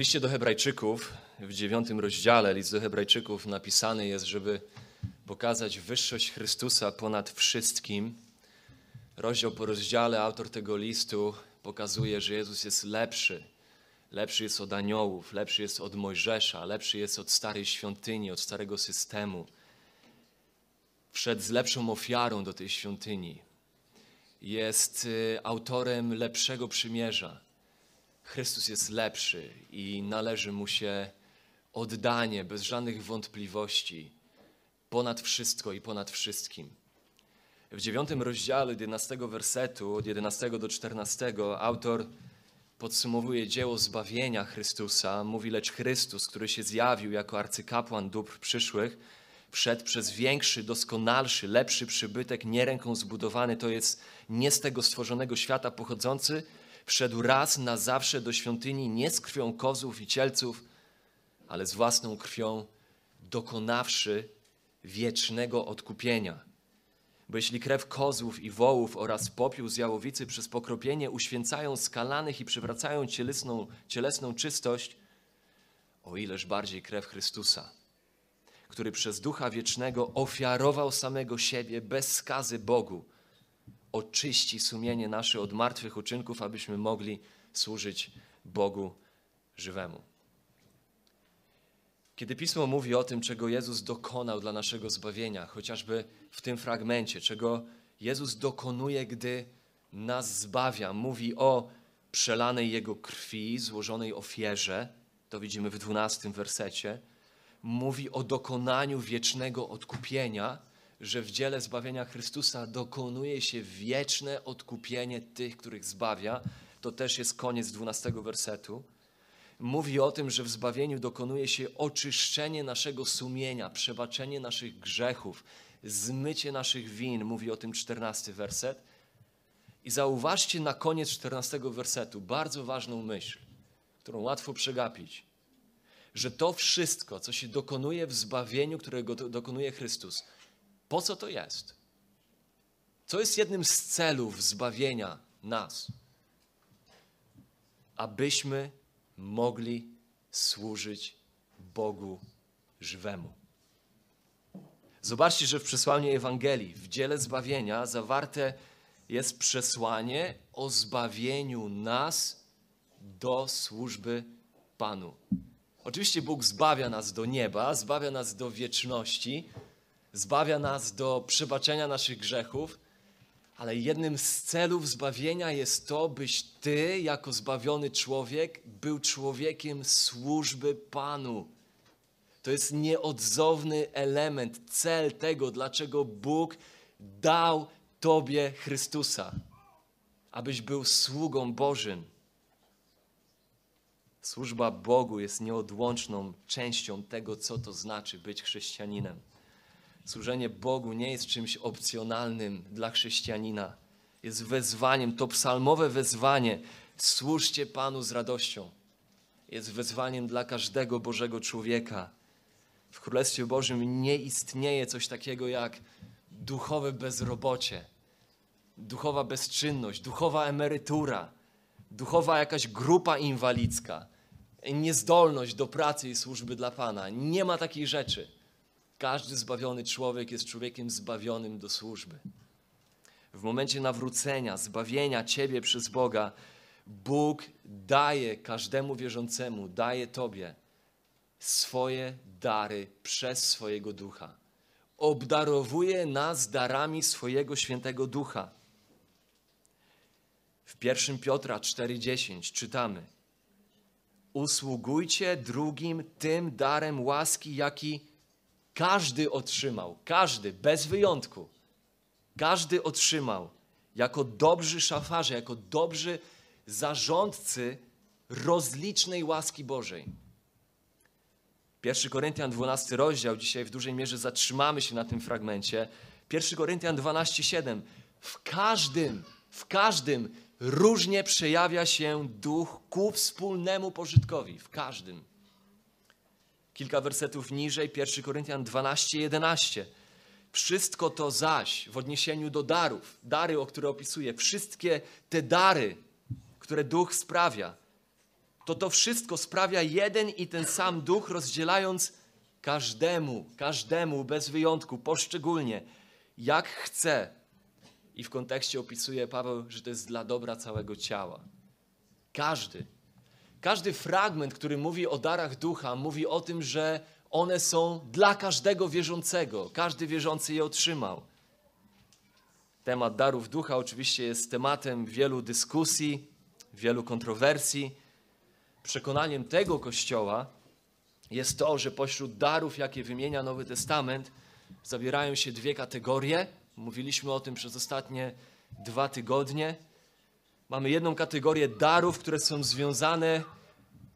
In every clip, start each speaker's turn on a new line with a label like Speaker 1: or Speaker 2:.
Speaker 1: liście do Hebrajczyków, w dziewiątym rozdziale, list do Hebrajczyków napisany jest, żeby pokazać wyższość Chrystusa ponad wszystkim. Rozdział po rozdziale autor tego listu pokazuje, że Jezus jest lepszy. Lepszy jest od aniołów, lepszy jest od Mojżesza, lepszy jest od starej świątyni, od starego systemu. Wszedł z lepszą ofiarą do tej świątyni. Jest y, autorem lepszego przymierza. Chrystus jest lepszy i należy mu się oddanie bez żadnych wątpliwości, ponad wszystko i ponad wszystkim. W dziewiątym rozdziale 11 wersetu, od 11 do 14, autor podsumowuje dzieło zbawienia Chrystusa. Mówi, lecz Chrystus, który się zjawił jako arcykapłan dóbr przyszłych, wszedł przez większy, doskonalszy, lepszy przybytek, nie ręką zbudowany, to jest nie z tego stworzonego świata pochodzący, wszedł raz na zawsze do świątyni nie z krwią kozów i cielców, ale z własną krwią, dokonawszy wiecznego odkupienia. Bo jeśli krew kozłów i wołów oraz popiół z jałowicy przez pokropienie uświęcają skalanych i przywracają cielesną, cielesną czystość, o ileż bardziej krew Chrystusa, który przez Ducha Wiecznego ofiarował samego siebie bez skazy Bogu, oczyści sumienie nasze od martwych uczynków, abyśmy mogli służyć Bogu żywemu. Kiedy Pismo mówi o tym, czego Jezus dokonał dla naszego zbawienia, chociażby w tym fragmencie, czego Jezus dokonuje, gdy nas zbawia, mówi o przelanej Jego krwi, złożonej ofierze, to widzimy w dwunastym wersecie, mówi o dokonaniu wiecznego odkupienia, że w dziele zbawienia Chrystusa dokonuje się wieczne odkupienie tych, których zbawia. To też jest koniec dwunastego wersetu mówi o tym, że w zbawieniu dokonuje się oczyszczenie naszego sumienia, przebaczenie naszych grzechów, zmycie naszych win. Mówi o tym czternasty werset. I zauważcie na koniec czternastego wersetu bardzo ważną myśl, którą łatwo przegapić. Że to wszystko, co się dokonuje w zbawieniu, którego dokonuje Chrystus, po co to jest? Co jest jednym z celów zbawienia nas? Abyśmy mogli służyć Bogu żywemu. Zobaczcie, że w przesłaniu Ewangelii, w dziele zbawienia, zawarte jest przesłanie o zbawieniu nas do służby Panu. Oczywiście Bóg zbawia nas do nieba, zbawia nas do wieczności, zbawia nas do przebaczenia naszych grzechów ale jednym z celów zbawienia jest to, byś ty, jako zbawiony człowiek, był człowiekiem służby Panu. To jest nieodzowny element, cel tego, dlaczego Bóg dał Tobie Chrystusa, abyś był sługą Bożym. Służba Bogu jest nieodłączną częścią tego, co to znaczy być chrześcijaninem. Służenie Bogu nie jest czymś opcjonalnym dla chrześcijanina. Jest wezwaniem, to psalmowe wezwanie. Służcie Panu z radością. Jest wezwaniem dla każdego Bożego człowieka. W Królestwie Bożym nie istnieje coś takiego jak duchowe bezrobocie, duchowa bezczynność, duchowa emerytura, duchowa jakaś grupa inwalidzka, niezdolność do pracy i służby dla Pana. Nie ma takiej rzeczy. Każdy zbawiony człowiek jest człowiekiem zbawionym do służby. W momencie nawrócenia, zbawienia Ciebie przez Boga, Bóg daje każdemu wierzącemu, daje Tobie swoje dary przez swojego ducha. Obdarowuje nas darami swojego świętego ducha. W 1 Piotra 4:10 czytamy: Usługujcie drugim tym darem łaski, jaki każdy otrzymał, każdy, bez wyjątku, każdy otrzymał jako dobrzy szafarze, jako dobrzy zarządcy rozlicznej łaski Bożej. 1 Koryntian 12 rozdział, dzisiaj w dużej mierze zatrzymamy się na tym fragmencie. 1 Koryntian 12:7. W każdym, w każdym różnie przejawia się duch ku wspólnemu pożytkowi. W każdym. Kilka wersetów niżej, 1 Koryntian 12, 11. Wszystko to zaś w odniesieniu do darów, dary, o które opisuję, wszystkie te dary, które Duch sprawia, to to wszystko sprawia jeden i ten sam duch, rozdzielając każdemu, każdemu bez wyjątku, poszczególnie, jak chce. I w kontekście opisuje Paweł, że to jest dla dobra całego ciała. Każdy. Każdy fragment, który mówi o darach ducha, mówi o tym, że one są dla każdego wierzącego. Każdy wierzący je otrzymał. Temat darów ducha oczywiście jest tematem wielu dyskusji, wielu kontrowersji. Przekonaniem tego kościoła jest to, że pośród darów, jakie wymienia Nowy Testament, zawierają się dwie kategorie. Mówiliśmy o tym przez ostatnie dwa tygodnie. Mamy jedną kategorię darów, które są związane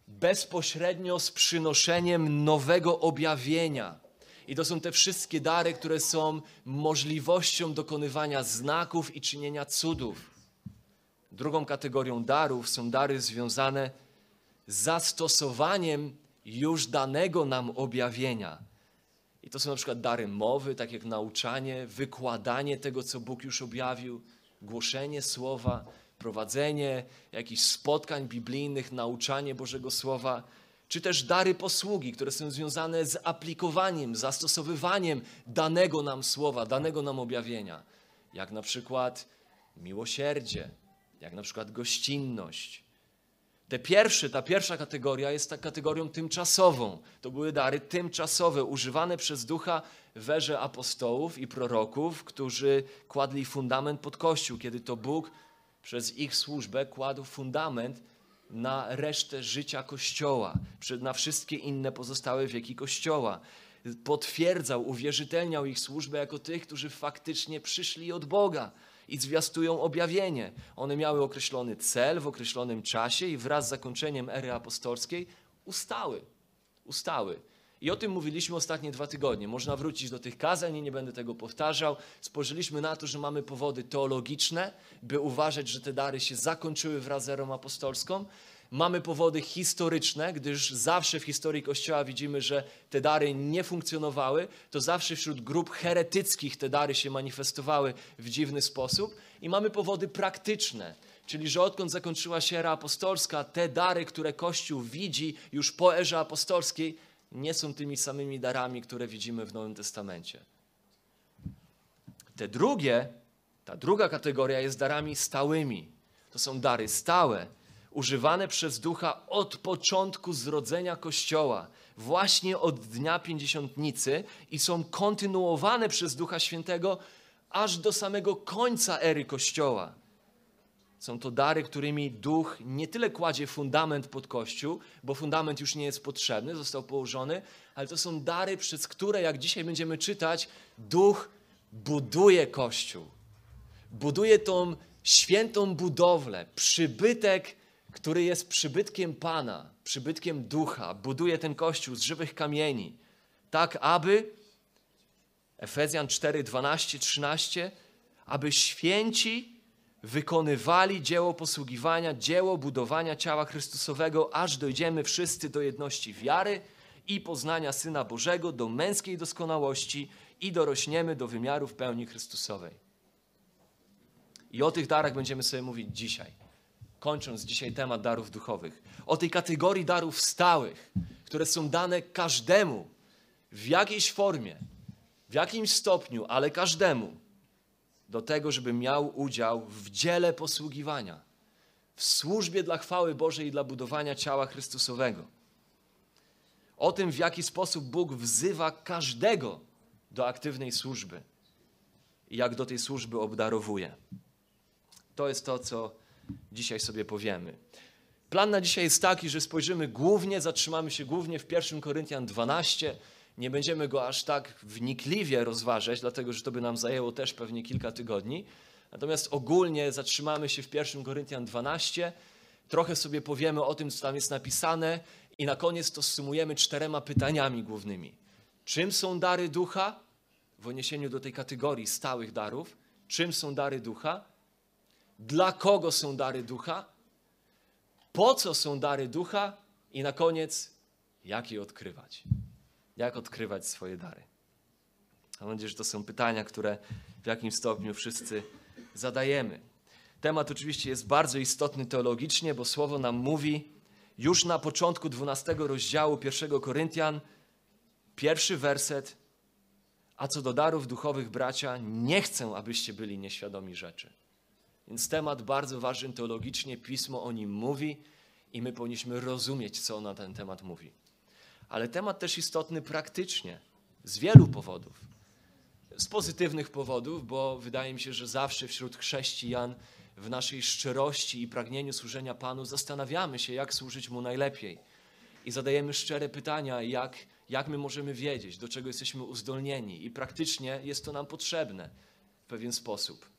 Speaker 1: bezpośrednio z przynoszeniem nowego objawienia. I to są te wszystkie dary, które są możliwością dokonywania znaków i czynienia cudów. Drugą kategorią darów są dary związane z zastosowaniem już danego nam objawienia. I to są na przykład dary mowy, tak jak nauczanie, wykładanie tego, co Bóg już objawił, głoszenie słowa, prowadzenie jakichś spotkań biblijnych, nauczanie Bożego Słowa, czy też dary posługi, które są związane z aplikowaniem, zastosowywaniem danego nam słowa, danego nam objawienia, jak na przykład miłosierdzie, jak na przykład gościnność. Te pierwsze, ta pierwsza kategoria jest ta kategorią tymczasową. To były dary tymczasowe, używane przez ducha w erze apostołów i proroków, którzy kładli fundament pod Kościół, kiedy to Bóg przez ich służbę kładł fundament na resztę życia Kościoła, na wszystkie inne pozostałe wieki Kościoła. Potwierdzał, uwierzytelniał ich służbę jako tych, którzy faktycznie przyszli od Boga i zwiastują objawienie. One miały określony cel w określonym czasie i wraz z zakończeniem ery apostolskiej ustały. Ustały. I o tym mówiliśmy ostatnie dwa tygodnie. Można wrócić do tych kazań, nie będę tego powtarzał. Spojrzeliśmy na to, że mamy powody teologiczne, by uważać, że te dary się zakończyły wraz z erą apostolską. Mamy powody historyczne, gdyż zawsze w historii Kościoła widzimy, że te dary nie funkcjonowały. To zawsze wśród grup heretyckich te dary się manifestowały w dziwny sposób. I mamy powody praktyczne, czyli że odkąd zakończyła się era apostolska, te dary, które Kościół widzi już po erze apostolskiej, nie są tymi samymi darami, które widzimy w Nowym Testamencie. Te drugie, ta druga kategoria jest darami stałymi. To są dary stałe, używane przez ducha od początku zrodzenia Kościoła, właśnie od dnia pięćdziesiątnicy i są kontynuowane przez Ducha Świętego aż do samego końca ery Kościoła. Są to dary, którymi duch nie tyle kładzie fundament pod kościół, bo fundament już nie jest potrzebny, został położony, ale to są dary, przez które, jak dzisiaj będziemy czytać, duch buduje kościół. Buduje tą świętą budowlę, przybytek, który jest przybytkiem Pana, przybytkiem ducha. Buduje ten kościół z żywych kamieni, tak aby Efezjan 4, 12, 13, aby święci wykonywali dzieło posługiwania, dzieło budowania ciała Chrystusowego, aż dojdziemy wszyscy do jedności wiary i poznania Syna Bożego, do męskiej doskonałości i dorośniemy do wymiarów pełni Chrystusowej. I o tych darach będziemy sobie mówić dzisiaj. Kończąc dzisiaj temat darów duchowych. O tej kategorii darów stałych, które są dane każdemu w jakiejś formie, w jakimś stopniu, ale każdemu do tego, żeby miał udział w dziele posługiwania, w służbie dla chwały Bożej i dla budowania ciała Chrystusowego. O tym, w jaki sposób Bóg wzywa każdego do aktywnej służby i jak do tej służby obdarowuje. To jest to, co dzisiaj sobie powiemy. Plan na dzisiaj jest taki, że spojrzymy głównie, zatrzymamy się głównie w 1 Koryntian 12, nie będziemy go aż tak wnikliwie rozważać, dlatego że to by nam zajęło też pewnie kilka tygodni. Natomiast ogólnie zatrzymamy się w 1 Koryntian 12, trochę sobie powiemy o tym, co tam jest napisane i na koniec to sumujemy czterema pytaniami głównymi. Czym są dary ducha? W odniesieniu do tej kategorii stałych darów. Czym są dary ducha? Dla kogo są dary ducha? Po co są dary ducha? I na koniec, jak je odkrywać? Jak odkrywać swoje dary? Mam nadzieję, że to są pytania, które w jakimś stopniu wszyscy zadajemy. Temat oczywiście jest bardzo istotny teologicznie, bo słowo nam mówi, już na początku 12 rozdziału 1 Koryntian, pierwszy werset. A co do darów duchowych, bracia, nie chcę, abyście byli nieświadomi rzeczy. Więc temat bardzo ważny teologicznie, pismo o nim mówi i my powinniśmy rozumieć, co na ten temat mówi. Ale temat też istotny praktycznie, z wielu powodów. Z pozytywnych powodów, bo wydaje mi się, że zawsze wśród chrześcijan w naszej szczerości i pragnieniu służenia Panu zastanawiamy się, jak służyć Mu najlepiej. I zadajemy szczere pytania, jak, jak my możemy wiedzieć, do czego jesteśmy uzdolnieni. I praktycznie jest to nam potrzebne w pewien sposób.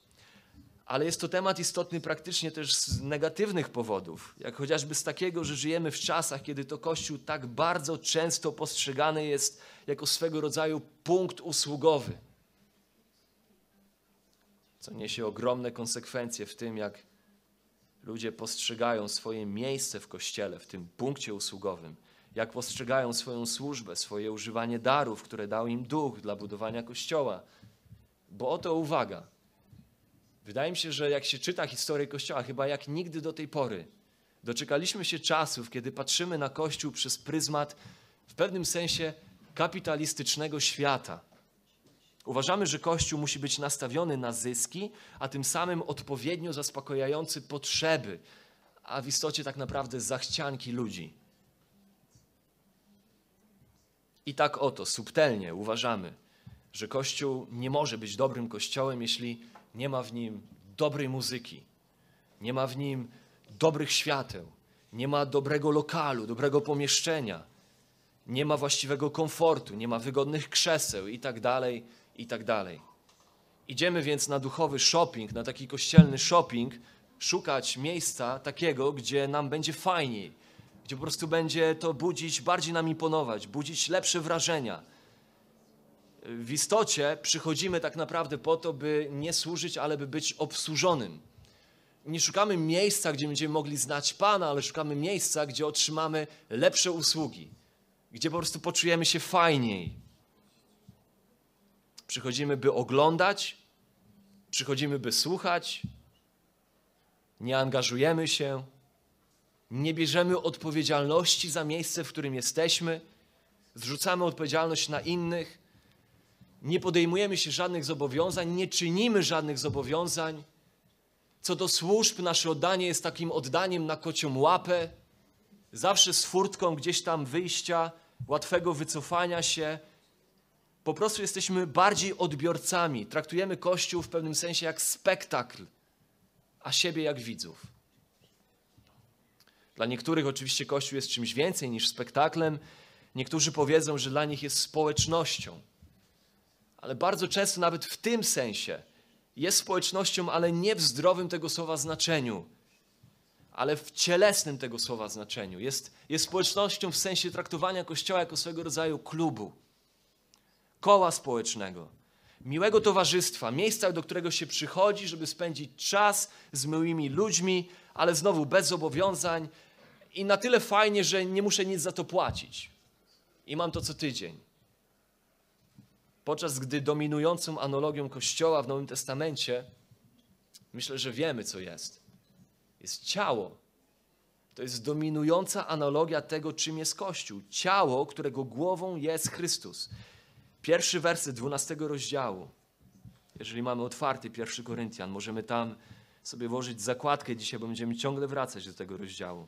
Speaker 1: Ale jest to temat istotny praktycznie też z negatywnych powodów, jak chociażby z takiego, że żyjemy w czasach, kiedy to Kościół tak bardzo często postrzegany jest jako swego rodzaju punkt usługowy co niesie ogromne konsekwencje w tym, jak ludzie postrzegają swoje miejsce w kościele, w tym punkcie usługowym, jak postrzegają swoją służbę, swoje używanie darów, które dał im duch dla budowania kościoła. Bo oto uwaga. Wydaje mi się, że jak się czyta historię kościoła, chyba jak nigdy do tej pory, doczekaliśmy się czasów, kiedy patrzymy na kościół przez pryzmat w pewnym sensie kapitalistycznego świata Uważamy, że Kościół musi być nastawiony na zyski, a tym samym odpowiednio zaspokajający potrzeby, a w istocie tak naprawdę zachcianki ludzi. I tak oto, subtelnie uważamy, że Kościół nie może być dobrym Kościołem, jeśli nie ma w nim dobrej muzyki, nie ma w nim dobrych świateł, nie ma dobrego lokalu, dobrego pomieszczenia, nie ma właściwego komfortu, nie ma wygodnych krzeseł i tak dalej i tak dalej. Idziemy więc na duchowy shopping, na taki kościelny shopping, szukać miejsca takiego, gdzie nam będzie fajniej, gdzie po prostu będzie to budzić, bardziej nam imponować, budzić lepsze wrażenia. W istocie przychodzimy tak naprawdę po to, by nie służyć, ale by być obsłużonym. Nie szukamy miejsca, gdzie będziemy mogli znać Pana, ale szukamy miejsca, gdzie otrzymamy lepsze usługi, gdzie po prostu poczujemy się fajniej, Przychodzimy, by oglądać, przychodzimy, by słuchać, nie angażujemy się, nie bierzemy odpowiedzialności za miejsce, w którym jesteśmy, zrzucamy odpowiedzialność na innych, nie podejmujemy się żadnych zobowiązań, nie czynimy żadnych zobowiązań. Co do służb, nasze oddanie jest takim oddaniem na kocią łapę, zawsze z furtką gdzieś tam wyjścia, łatwego wycofania się, po prostu jesteśmy bardziej odbiorcami. Traktujemy Kościół w pewnym sensie jak spektakl, a siebie jak widzów. Dla niektórych oczywiście Kościół jest czymś więcej niż spektaklem. Niektórzy powiedzą, że dla nich jest społecznością. Ale bardzo często nawet w tym sensie jest społecznością, ale nie w zdrowym tego słowa znaczeniu, ale w cielesnym tego słowa znaczeniu. Jest, jest społecznością w sensie traktowania Kościoła jako swego rodzaju klubu koła społecznego, miłego towarzystwa, miejsca, do którego się przychodzi, żeby spędzić czas z miłymi ludźmi, ale znowu bez zobowiązań i na tyle fajnie, że nie muszę nic za to płacić. I mam to co tydzień. Podczas gdy dominującą analogią Kościoła w Nowym Testamencie, myślę, że wiemy, co jest. Jest ciało. To jest dominująca analogia tego, czym jest Kościół. Ciało, którego głową jest Chrystus. Pierwszy werset 12 rozdziału. Jeżeli mamy otwarty pierwszy Koryntian, możemy tam sobie włożyć zakładkę dzisiaj, bo będziemy ciągle wracać do tego rozdziału.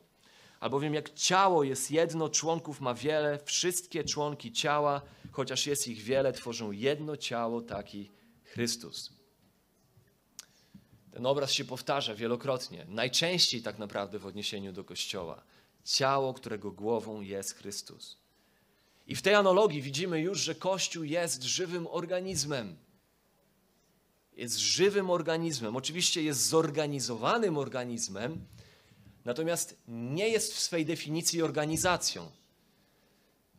Speaker 1: Albowiem jak ciało jest jedno, członków ma wiele, wszystkie członki ciała, chociaż jest ich wiele, tworzą jedno ciało, taki Chrystus. Ten obraz się powtarza wielokrotnie, najczęściej tak naprawdę w odniesieniu do Kościoła. Ciało, którego głową jest Chrystus. I w tej analogii widzimy już, że Kościół jest żywym organizmem. Jest żywym organizmem. Oczywiście jest zorganizowanym organizmem, natomiast nie jest w swej definicji organizacją.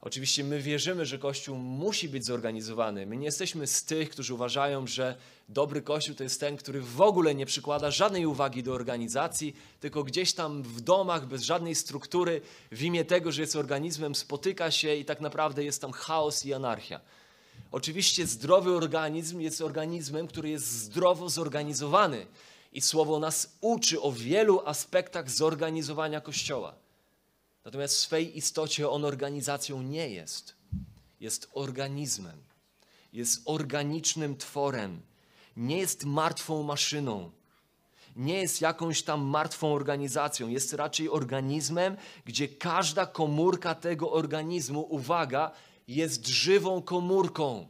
Speaker 1: Oczywiście my wierzymy, że Kościół musi być zorganizowany. My nie jesteśmy z tych, którzy uważają, że dobry Kościół to jest ten, który w ogóle nie przykłada żadnej uwagi do organizacji, tylko gdzieś tam w domach, bez żadnej struktury, w imię tego, że jest organizmem, spotyka się i tak naprawdę jest tam chaos i anarchia. Oczywiście zdrowy organizm jest organizmem, który jest zdrowo zorganizowany. I słowo nas uczy o wielu aspektach zorganizowania Kościoła. Natomiast w swej istocie on organizacją nie jest. Jest organizmem. Jest organicznym tworem. Nie jest martwą maszyną. Nie jest jakąś tam martwą organizacją. Jest raczej organizmem, gdzie każda komórka tego organizmu, uwaga, jest żywą komórką.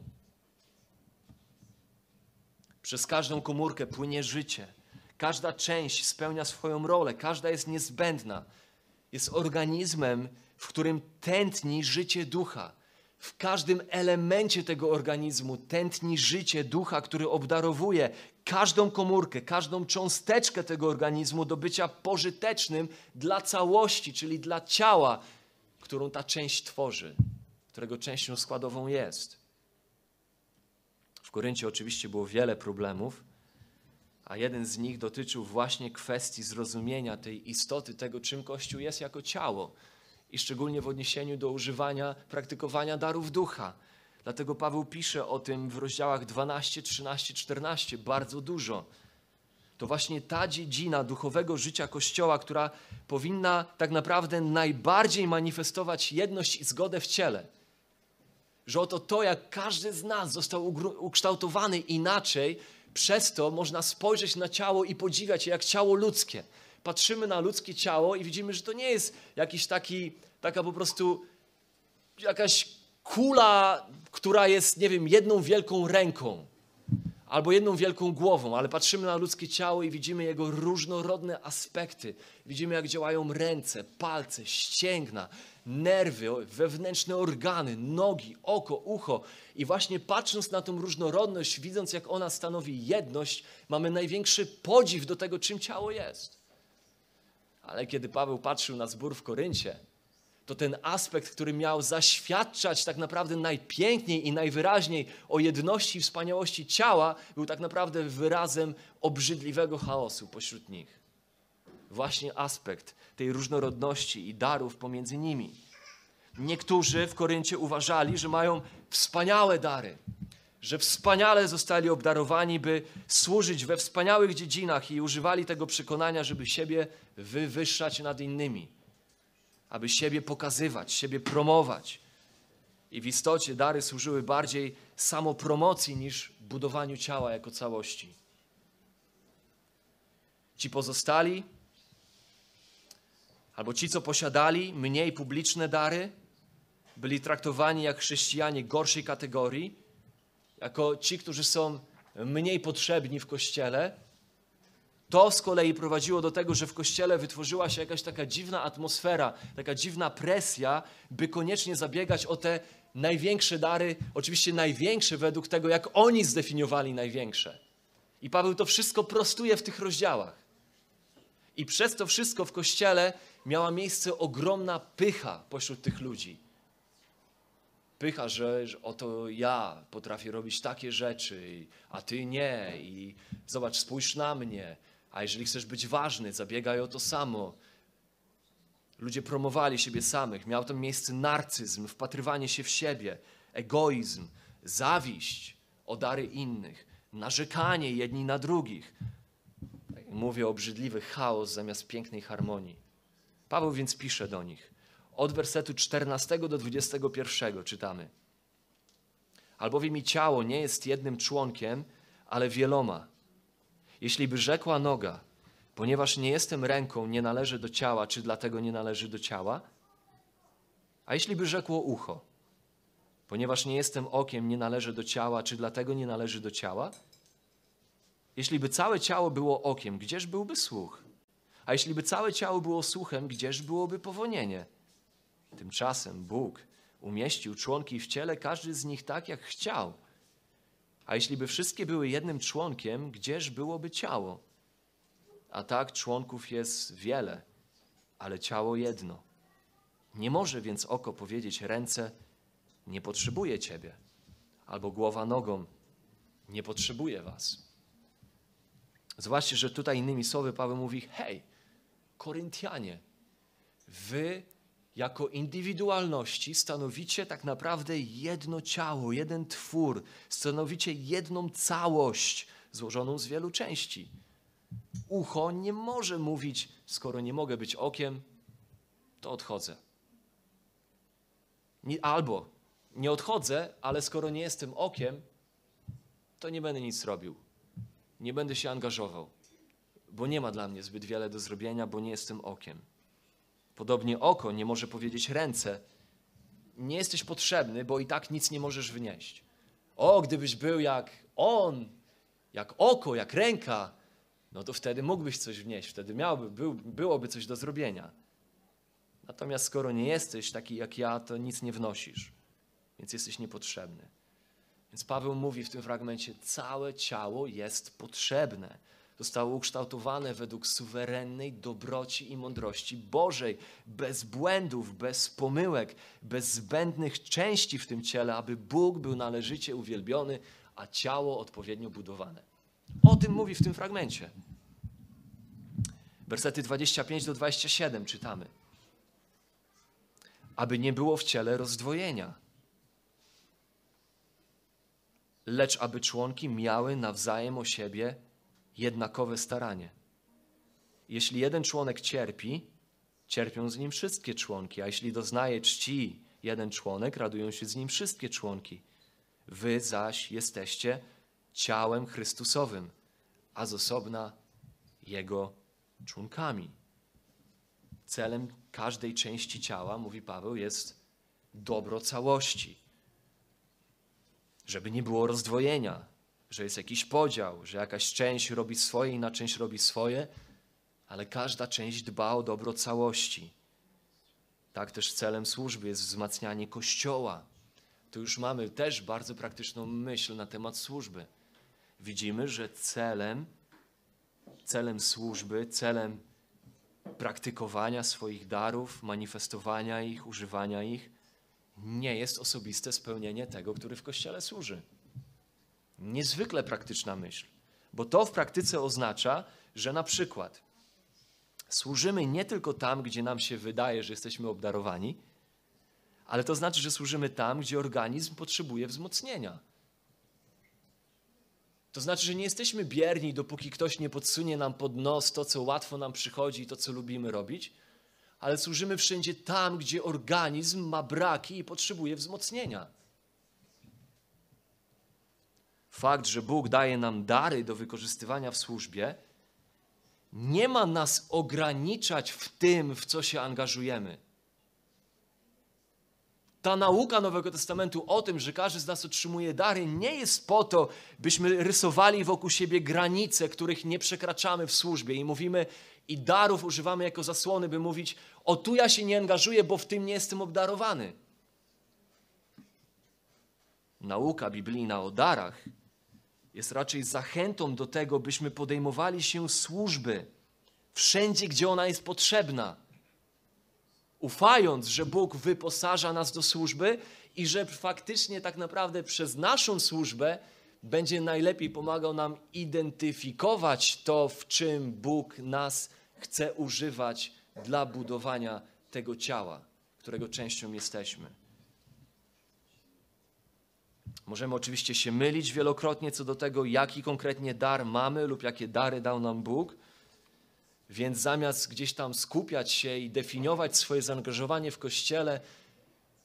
Speaker 1: Przez każdą komórkę płynie życie. Każda część spełnia swoją rolę, każda jest niezbędna. Jest organizmem, w którym tętni życie ducha. W każdym elemencie tego organizmu tętni życie ducha, który obdarowuje każdą komórkę, każdą cząsteczkę tego organizmu do bycia pożytecznym dla całości, czyli dla ciała, którą ta część tworzy, którego częścią składową jest. W Koryncie oczywiście było wiele problemów, a jeden z nich dotyczył właśnie kwestii zrozumienia tej istoty tego, czym Kościół jest jako ciało i szczególnie w odniesieniu do używania, praktykowania darów ducha. Dlatego Paweł pisze o tym w rozdziałach 12, 13, 14 bardzo dużo. To właśnie ta dziedzina duchowego życia Kościoła, która powinna tak naprawdę najbardziej manifestować jedność i zgodę w ciele. Że oto to, jak każdy z nas został ukształtowany inaczej, przez to można spojrzeć na ciało i podziwiać je jak ciało ludzkie. Patrzymy na ludzkie ciało i widzimy, że to nie jest jakiś taki, taka po prostu jakaś kula, która jest, nie wiem, jedną wielką ręką albo jedną wielką głową, ale patrzymy na ludzkie ciało i widzimy jego różnorodne aspekty. Widzimy, jak działają ręce, palce, ścięgna, nerwy, wewnętrzne organy, nogi, oko, ucho. I właśnie patrząc na tą różnorodność, widząc, jak ona stanowi jedność, mamy największy podziw do tego, czym ciało jest. Ale kiedy Paweł patrzył na zbór w Koryncie, to ten aspekt, który miał zaświadczać tak naprawdę najpiękniej i najwyraźniej o jedności i wspaniałości ciała, był tak naprawdę wyrazem obrzydliwego chaosu pośród nich. Właśnie aspekt tej różnorodności i darów pomiędzy nimi. Niektórzy w Koryncie uważali, że mają wspaniałe dary, że wspaniale zostali obdarowani, by służyć we wspaniałych dziedzinach i używali tego przekonania, żeby siebie wywyższać nad innymi aby siebie pokazywać, siebie promować. I w istocie dary służyły bardziej samopromocji niż budowaniu ciała jako całości. Ci pozostali, albo ci, co posiadali mniej publiczne dary, byli traktowani jak chrześcijanie gorszej kategorii, jako ci, którzy są mniej potrzebni w kościele to z kolei prowadziło do tego, że w kościele wytworzyła się jakaś taka dziwna atmosfera, taka dziwna presja, by koniecznie zabiegać o te największe dary, oczywiście największe według tego, jak oni zdefiniowali największe. I Paweł to wszystko prostuje w tych rozdziałach. I przez to wszystko w kościele miała miejsce ogromna pycha pośród tych ludzi. Pycha, że, że oto ja potrafię robić takie rzeczy, a ty nie. I zobacz, spójrz na mnie. A jeżeli chcesz być ważny, zabiegaj o to samo. Ludzie promowali siebie samych. Miał tam miejsce narcyzm, wpatrywanie się w siebie, egoizm, zawiść o dary innych, narzekanie jedni na drugich. Mówię obrzydliwy chaos zamiast pięknej harmonii. Paweł więc pisze do nich. Od wersetu 14 do 21 czytamy. Albowiem mi ciało nie jest jednym członkiem, ale wieloma. Jeśli by rzekła noga, ponieważ nie jestem ręką, nie należy do ciała, czy dlatego nie należy do ciała? A jeśli by rzekło ucho, ponieważ nie jestem okiem, nie należy do ciała, czy dlatego nie należy do ciała? Jeśli by całe ciało było okiem, gdzież byłby słuch? A jeśli by całe ciało było słuchem, gdzież byłoby powonienie? Tymczasem Bóg umieścił członki w ciele, każdy z nich tak, jak chciał – a jeśli by wszystkie były jednym członkiem, gdzież byłoby ciało? A tak członków jest wiele, ale ciało jedno. Nie może więc oko powiedzieć ręce, nie potrzebuję Ciebie, albo głowa nogą, nie potrzebuję Was. Zwłaszcza, że tutaj innymi słowy Paweł mówi, hej, Koryntianie, wy jako indywidualności stanowicie tak naprawdę jedno ciało, jeden twór, stanowicie jedną całość złożoną z wielu części. Ucho nie może mówić, skoro nie mogę być okiem, to odchodzę. Nie, albo nie odchodzę, ale skoro nie jestem okiem, to nie będę nic robił. Nie będę się angażował, bo nie ma dla mnie zbyt wiele do zrobienia, bo nie jestem okiem. Podobnie oko nie może powiedzieć ręce: Nie jesteś potrzebny, bo i tak nic nie możesz wnieść. O, gdybyś był jak on, jak oko, jak ręka, no to wtedy mógłbyś coś wnieść, wtedy miałby, był, byłoby coś do zrobienia. Natomiast skoro nie jesteś taki jak ja, to nic nie wnosisz, więc jesteś niepotrzebny. Więc Paweł mówi w tym fragmencie: całe ciało jest potrzebne. Zostało ukształtowane według suwerennej dobroci i mądrości Bożej, bez błędów, bez pomyłek, bez zbędnych części w tym ciele, aby Bóg był należycie uwielbiony, a ciało odpowiednio budowane. O tym mówi w tym fragmencie. Wersety 25 do 27 czytamy. Aby nie było w ciele rozdwojenia, lecz aby członki miały nawzajem o siebie jednakowe staranie. Jeśli jeden członek cierpi, cierpią z nim wszystkie członki, a jeśli doznaje czci jeden członek, radują się z nim wszystkie członki. Wy zaś jesteście ciałem Chrystusowym, a z osobna Jego członkami. Celem każdej części ciała, mówi Paweł, jest dobro całości. Żeby nie było rozdwojenia, że jest jakiś podział, że jakaś część robi swoje, inna część robi swoje, ale każda część dba o dobro całości. Tak też celem służby jest wzmacnianie Kościoła. Tu już mamy też bardzo praktyczną myśl na temat służby. Widzimy, że celem, celem służby, celem praktykowania swoich darów, manifestowania ich, używania ich, nie jest osobiste spełnienie tego, który w Kościele służy. Niezwykle praktyczna myśl, bo to w praktyce oznacza, że na przykład służymy nie tylko tam, gdzie nam się wydaje, że jesteśmy obdarowani, ale to znaczy, że służymy tam, gdzie organizm potrzebuje wzmocnienia. To znaczy, że nie jesteśmy bierni, dopóki ktoś nie podsunie nam pod nos to, co łatwo nam przychodzi i to, co lubimy robić, ale służymy wszędzie tam, gdzie organizm ma braki i potrzebuje wzmocnienia. Fakt, że Bóg daje nam dary do wykorzystywania w służbie, nie ma nas ograniczać w tym, w co się angażujemy. Ta nauka Nowego Testamentu o tym, że każdy z nas otrzymuje dary, nie jest po to, byśmy rysowali wokół siebie granice, których nie przekraczamy w służbie i mówimy, i darów używamy jako zasłony, by mówić: O, tu ja się nie angażuję, bo w tym nie jestem obdarowany. Nauka biblijna o darach jest raczej zachętą do tego, byśmy podejmowali się służby wszędzie, gdzie ona jest potrzebna ufając, że Bóg wyposaża nas do służby i że faktycznie tak naprawdę przez naszą służbę będzie najlepiej pomagał nam identyfikować to, w czym Bóg nas chce używać dla budowania tego ciała, którego częścią jesteśmy. Możemy oczywiście się mylić wielokrotnie co do tego, jaki konkretnie dar mamy lub jakie dary dał nam Bóg. Więc zamiast gdzieś tam skupiać się i definiować swoje zaangażowanie w kościele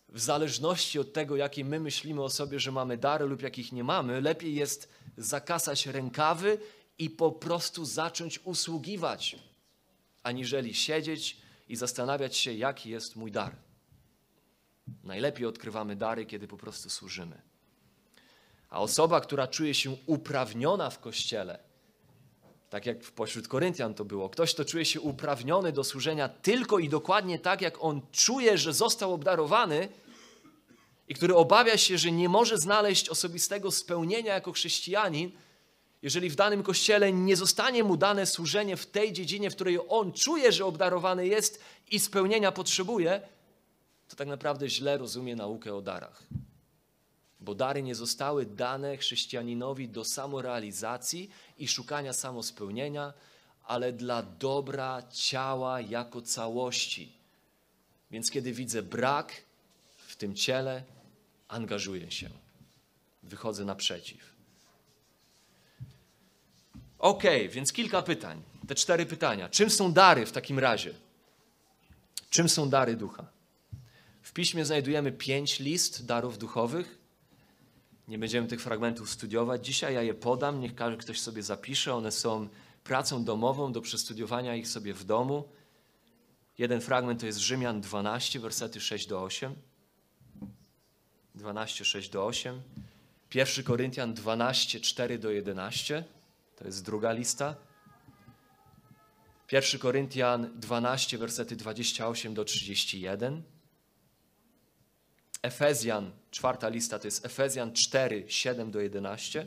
Speaker 1: w zależności od tego, jakie my myślimy o sobie, że mamy dary lub jakich nie mamy, lepiej jest zakasać rękawy i po prostu zacząć usługiwać, aniżeli siedzieć i zastanawiać się, jaki jest mój dar. Najlepiej odkrywamy dary, kiedy po prostu służymy. A osoba, która czuje się uprawniona w kościele, tak jak pośród Koryntian to było. Ktoś, kto czuje się uprawniony do służenia tylko i dokładnie tak, jak on czuje, że został obdarowany i który obawia się, że nie może znaleźć osobistego spełnienia jako chrześcijanin, jeżeli w danym kościele nie zostanie mu dane służenie w tej dziedzinie, w której on czuje, że obdarowany jest i spełnienia potrzebuje, to tak naprawdę źle rozumie naukę o darach bo dary nie zostały dane chrześcijaninowi do samorealizacji i szukania samospełnienia, ale dla dobra ciała jako całości. Więc kiedy widzę brak w tym ciele, angażuję się, wychodzę naprzeciw. Ok, więc kilka pytań. Te cztery pytania. Czym są dary w takim razie? Czym są dary ducha? W piśmie znajdujemy pięć list darów duchowych. Nie będziemy tych fragmentów studiować dzisiaj, ja je podam, niech każdy ktoś sobie zapisze. One są pracą domową do przestudiowania ich sobie w domu. Jeden fragment to jest Rzymian 12, wersety 6 do 8. 12, 6 do 8. 1 Koryntian 12, 4 do 11. To jest druga lista. 1 Koryntian 12, wersety 28 do 31. Efezjan, czwarta lista to jest Efezjan 4, 7 do 11.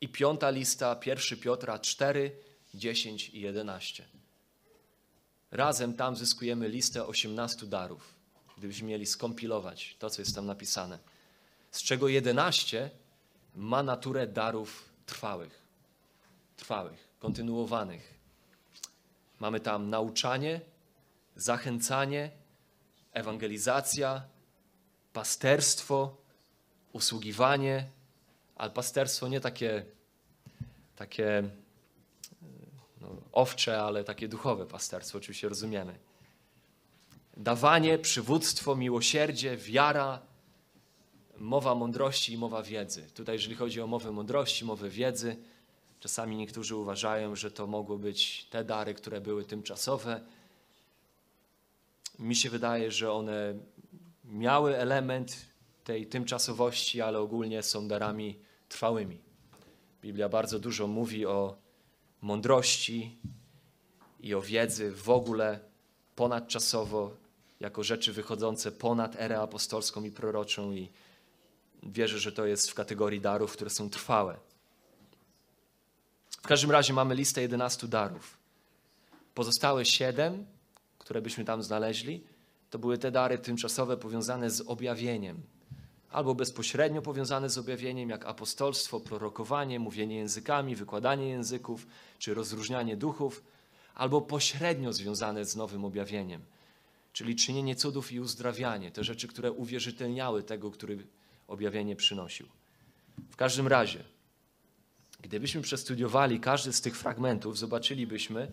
Speaker 1: I piąta lista, 1 Piotra 4, 10 i 11. Razem tam zyskujemy listę 18 darów, gdybyśmy mieli skompilować to, co jest tam napisane. Z czego 11 ma naturę darów trwałych, trwałych, kontynuowanych. Mamy tam nauczanie, zachęcanie, ewangelizacja, pasterstwo, usługiwanie, ale pasterstwo nie takie, takie no, owcze, ale takie duchowe pasterstwo, oczywiście rozumiemy. Dawanie, przywództwo, miłosierdzie, wiara, mowa mądrości i mowa wiedzy. Tutaj, jeżeli chodzi o mowę mądrości, mowę wiedzy, czasami niektórzy uważają, że to mogło być te dary, które były tymczasowe. Mi się wydaje, że one miały element tej tymczasowości, ale ogólnie są darami trwałymi. Biblia bardzo dużo mówi o mądrości i o wiedzy w ogóle ponadczasowo, jako rzeczy wychodzące ponad erę apostolską i proroczą i wierzę, że to jest w kategorii darów, które są trwałe. W każdym razie mamy listę 11 darów. Pozostałe siedem, które byśmy tam znaleźli, to były te dary tymczasowe powiązane z objawieniem, albo bezpośrednio powiązane z objawieniem, jak apostolstwo, prorokowanie, mówienie językami, wykładanie języków, czy rozróżnianie duchów, albo pośrednio związane z nowym objawieniem, czyli czynienie cudów i uzdrawianie, te rzeczy, które uwierzytelniały tego, który objawienie przynosił. W każdym razie, gdybyśmy przestudiowali każdy z tych fragmentów, zobaczylibyśmy,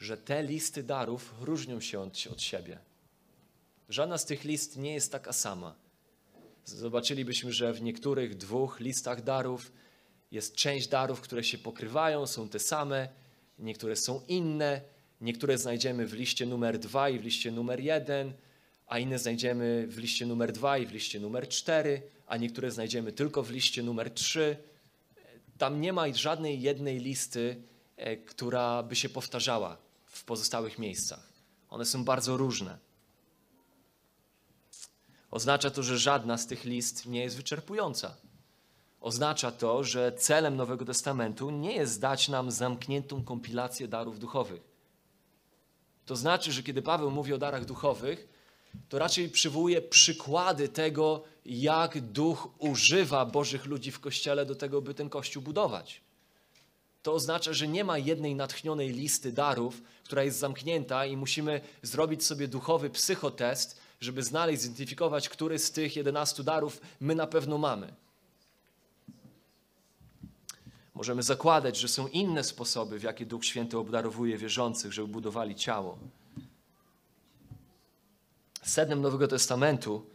Speaker 1: że te listy darów różnią się od, od siebie. Żadna z tych list nie jest taka sama. Zobaczylibyśmy, że w niektórych dwóch listach darów jest część darów, które się pokrywają, są te same, niektóre są inne, niektóre znajdziemy w liście numer dwa i w liście numer jeden, a inne znajdziemy w liście numer dwa i w liście numer cztery, a niektóre znajdziemy tylko w liście numer trzy. Tam nie ma żadnej jednej listy, e, która by się powtarzała w pozostałych miejscach. One są bardzo różne. Oznacza to, że żadna z tych list nie jest wyczerpująca. Oznacza to, że celem Nowego Testamentu nie jest dać nam zamkniętą kompilację darów duchowych. To znaczy, że kiedy Paweł mówi o darach duchowych, to raczej przywołuje przykłady tego, jak duch używa Bożych ludzi w kościele do tego, by ten kościół budować. To oznacza, że nie ma jednej natchnionej listy darów, która jest zamknięta i musimy zrobić sobie duchowy psychotest, żeby znaleźć, zidentyfikować, który z tych 11 darów my na pewno mamy. Możemy zakładać, że są inne sposoby, w jaki Duch Święty obdarowuje wierzących, żeby budowali ciało. Sednem Nowego Testamentu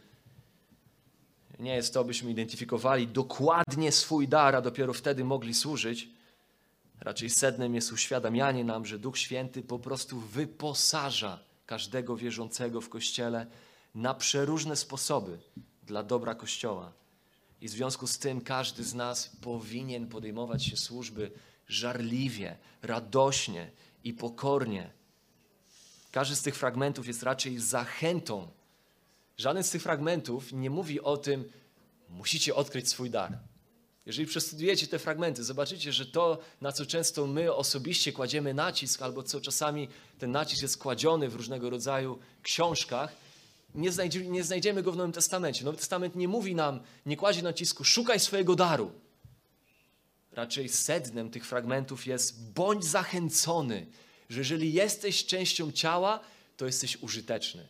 Speaker 1: nie jest to, byśmy identyfikowali dokładnie swój dar, a dopiero wtedy mogli służyć. Raczej sednem jest uświadamianie nam, że Duch Święty po prostu wyposaża każdego wierzącego w Kościele na przeróżne sposoby dla dobra Kościoła. I w związku z tym każdy z nas powinien podejmować się służby żarliwie, radośnie i pokornie. Każdy z tych fragmentów jest raczej zachętą. Żaden z tych fragmentów nie mówi o tym, musicie odkryć swój dar. Jeżeli przestudiujecie te fragmenty, zobaczycie, że to, na co często my osobiście kładziemy nacisk, albo co czasami ten nacisk jest kładziony w różnego rodzaju książkach, nie, znajdzie, nie znajdziemy go w Nowym Testamencie. Nowy Testament nie mówi nam, nie kładzie nacisku, szukaj swojego daru. Raczej sednem tych fragmentów jest, bądź zachęcony, że jeżeli jesteś częścią ciała, to jesteś użyteczny.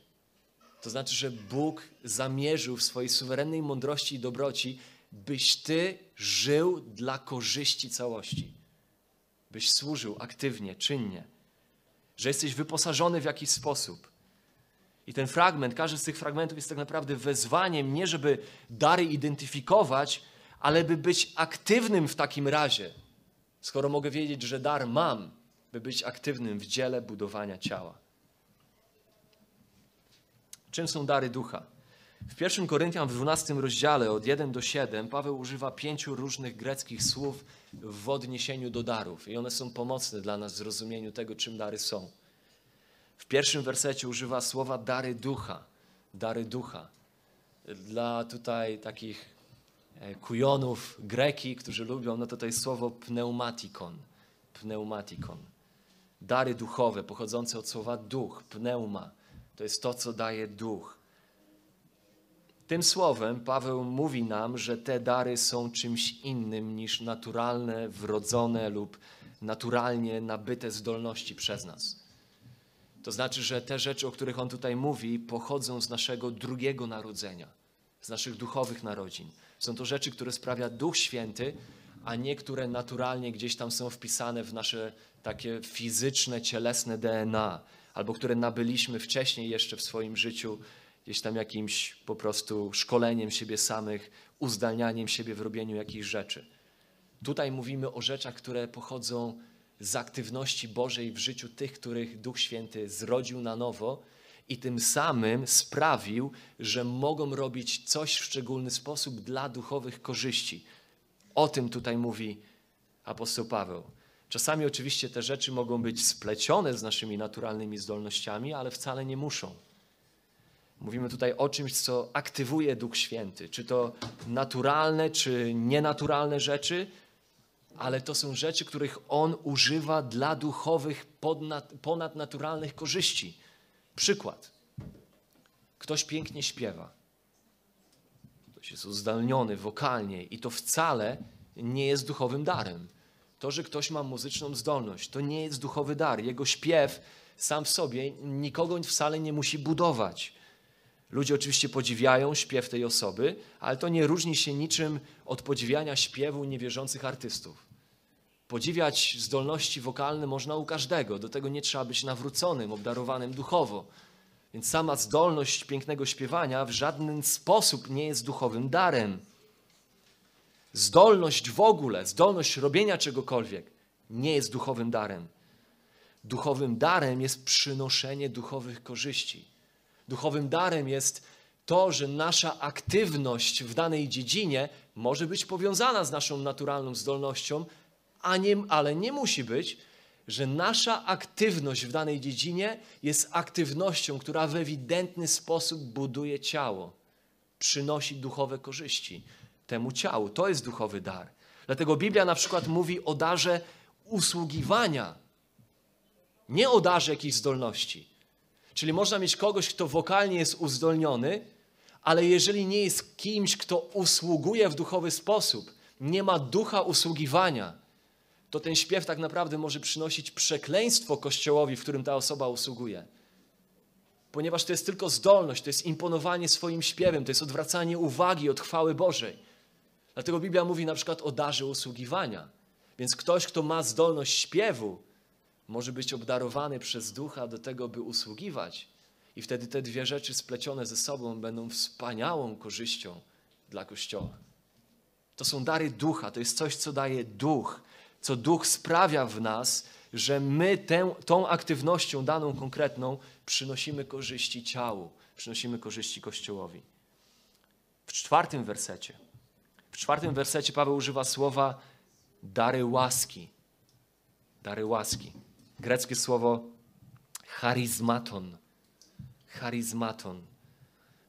Speaker 1: To znaczy, że Bóg zamierzył w swojej suwerennej mądrości i dobroci, byś ty żył dla korzyści całości. Byś służył aktywnie, czynnie. Że jesteś wyposażony w jakiś sposób I ten fragment, każdy z tych fragmentów jest tak naprawdę wezwaniem, nie żeby dary identyfikować, ale by być aktywnym w takim razie. Skoro mogę wiedzieć, że dar mam, by być aktywnym w dziele budowania ciała. Czym są dary ducha? W 1 Koryntian w 12 rozdziale od 1 do 7 Paweł używa pięciu różnych greckich słów w odniesieniu do darów i one są pomocne dla nas w zrozumieniu tego, czym dary są. W pierwszym wersecie używa słowa dary ducha. Dary ducha. Dla tutaj takich e, kujonów greki, którzy lubią, no to to jest słowo pneumatikon. Pneumatikon. Dary duchowe pochodzące od słowa duch, pneuma. To jest to, co daje duch. Tym słowem Paweł mówi nam, że te dary są czymś innym niż naturalne, wrodzone lub naturalnie nabyte zdolności przez nas. To znaczy, że te rzeczy, o których on tutaj mówi, pochodzą z naszego drugiego narodzenia, z naszych duchowych narodzin. Są to rzeczy, które sprawia Duch Święty, a nie które naturalnie gdzieś tam są wpisane w nasze takie fizyczne, cielesne DNA, albo które nabyliśmy wcześniej jeszcze w swoim życiu, gdzieś tam jakimś po prostu szkoleniem siebie samych, uzdalnianiem siebie w robieniu jakichś rzeczy. Tutaj mówimy o rzeczach, które pochodzą z aktywności Bożej w życiu tych, których Duch Święty zrodził na nowo i tym samym sprawił, że mogą robić coś w szczególny sposób dla duchowych korzyści. O tym tutaj mówi apostoł Paweł. Czasami oczywiście te rzeczy mogą być splecione z naszymi naturalnymi zdolnościami, ale wcale nie muszą. Mówimy tutaj o czymś, co aktywuje Duch Święty. Czy to naturalne, czy nienaturalne rzeczy, ale to są rzeczy, których On używa dla duchowych, ponadnaturalnych korzyści. Przykład. Ktoś pięknie śpiewa. Ktoś jest uzdolniony wokalnie i to wcale nie jest duchowym darem. To, że ktoś ma muzyczną zdolność, to nie jest duchowy dar. Jego śpiew sam w sobie nikogo wcale nie musi budować. Ludzie oczywiście podziwiają śpiew tej osoby, ale to nie różni się niczym od podziwiania śpiewu niewierzących artystów. Podziwiać zdolności wokalne można u każdego, do tego nie trzeba być nawróconym, obdarowanym duchowo. Więc sama zdolność pięknego śpiewania w żaden sposób nie jest duchowym darem. Zdolność w ogóle, zdolność robienia czegokolwiek nie jest duchowym darem. Duchowym darem jest przynoszenie duchowych korzyści. Duchowym darem jest to, że nasza aktywność w danej dziedzinie może być powiązana z naszą naturalną zdolnością, a nie, ale nie musi być, że nasza aktywność w danej dziedzinie jest aktywnością, która w ewidentny sposób buduje ciało, przynosi duchowe korzyści temu ciału. To jest duchowy dar. Dlatego Biblia na przykład mówi o darze usługiwania, nie o darze jakiejś zdolności. Czyli można mieć kogoś, kto wokalnie jest uzdolniony, ale jeżeli nie jest kimś, kto usługuje w duchowy sposób, nie ma ducha usługiwania, to ten śpiew tak naprawdę może przynosić przekleństwo kościołowi, w którym ta osoba usługuje. Ponieważ to jest tylko zdolność, to jest imponowanie swoim śpiewem, to jest odwracanie uwagi od chwały Bożej. Dlatego Biblia mówi na przykład o darze usługiwania. Więc ktoś, kto ma zdolność śpiewu, może być obdarowany przez ducha do tego, by usługiwać. I wtedy te dwie rzeczy splecione ze sobą będą wspaniałą korzyścią dla Kościoła. To są dary ducha, to jest coś, co daje duch, co duch sprawia w nas, że my tę, tą aktywnością daną konkretną przynosimy korzyści ciału, przynosimy korzyści Kościołowi. W czwartym wersecie, w czwartym wersecie Paweł używa słowa dary łaski. Dary łaski. Greckie słowo charizmaton. Charizmaton.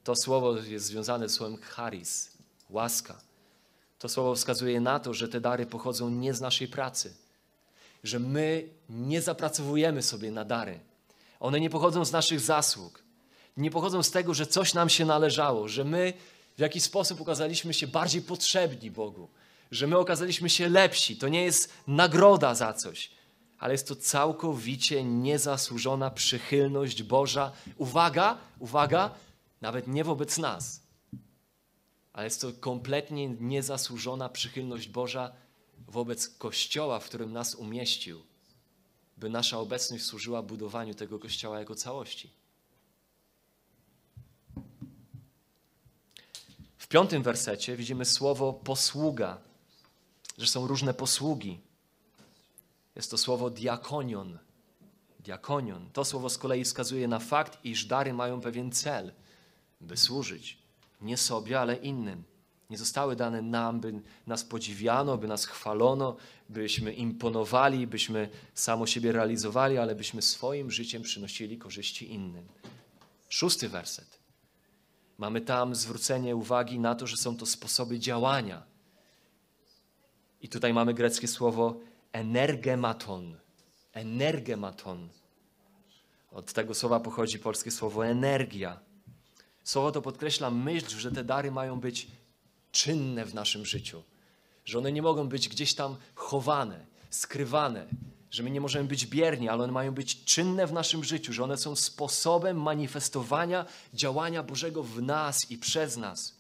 Speaker 1: To słowo jest związane z słowem charis, łaska. To słowo wskazuje na to, że te dary pochodzą nie z naszej pracy, że my nie zapracowujemy sobie na dary. One nie pochodzą z naszych zasług, nie pochodzą z tego, że coś nam się należało, że my w jakiś sposób okazaliśmy się bardziej potrzebni Bogu, że my okazaliśmy się lepsi. To nie jest nagroda za coś, ale jest to całkowicie niezasłużona przychylność Boża. Uwaga, uwaga, nawet nie wobec nas, ale jest to kompletnie niezasłużona przychylność Boża wobec Kościoła, w którym nas umieścił, by nasza obecność służyła budowaniu tego Kościoła jako całości. W piątym wersecie widzimy słowo posługa, że są różne posługi. Jest to słowo diakonion. Diakonion. To słowo z kolei wskazuje na fakt, iż dary mają pewien cel, by służyć nie sobie, ale innym. Nie zostały dane nam, by nas podziwiano, by nas chwalono, byśmy imponowali, byśmy samo siebie realizowali, ale byśmy swoim życiem przynosili korzyści innym. Szósty werset. Mamy tam zwrócenie uwagi na to, że są to sposoby działania. I tutaj mamy greckie słowo energematon. Energematon. Od tego słowa pochodzi polskie słowo energia. Słowo to podkreśla myśl, że te dary mają być czynne w naszym życiu, że one nie mogą być gdzieś tam chowane, skrywane, że my nie możemy być bierni, ale one mają być czynne w naszym życiu, że one są sposobem manifestowania działania Bożego w nas i przez nas.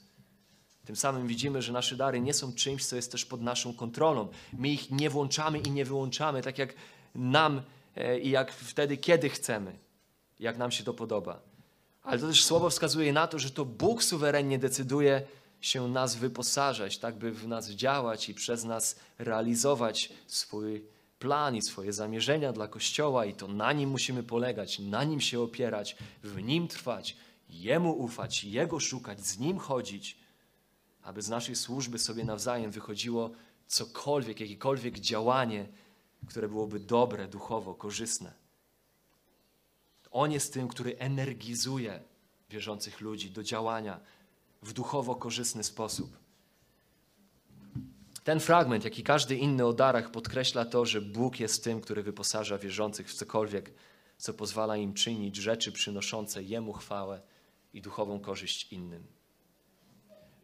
Speaker 1: Tym samym widzimy, że nasze dary nie są czymś, co jest też pod naszą kontrolą. My ich nie włączamy i nie wyłączamy, tak jak nam e, i jak wtedy, kiedy chcemy, jak nam się to podoba. Ale to też słowo wskazuje na to, że to Bóg suwerennie decyduje się nas wyposażać, tak by w nas działać i przez nas realizować swój plan i swoje zamierzenia dla Kościoła i to na Nim musimy polegać, na Nim się opierać, w Nim trwać, Jemu ufać, Jego szukać, z Nim chodzić, aby z naszej służby sobie nawzajem wychodziło cokolwiek, jakiekolwiek działanie, które byłoby dobre, duchowo, korzystne. On jest tym, który energizuje wierzących ludzi do działania w duchowo korzystny sposób. Ten fragment, jak i każdy inny o darach, podkreśla to, że Bóg jest tym, który wyposaża wierzących w cokolwiek, co pozwala im czynić rzeczy przynoszące Jemu chwałę i duchową korzyść innym.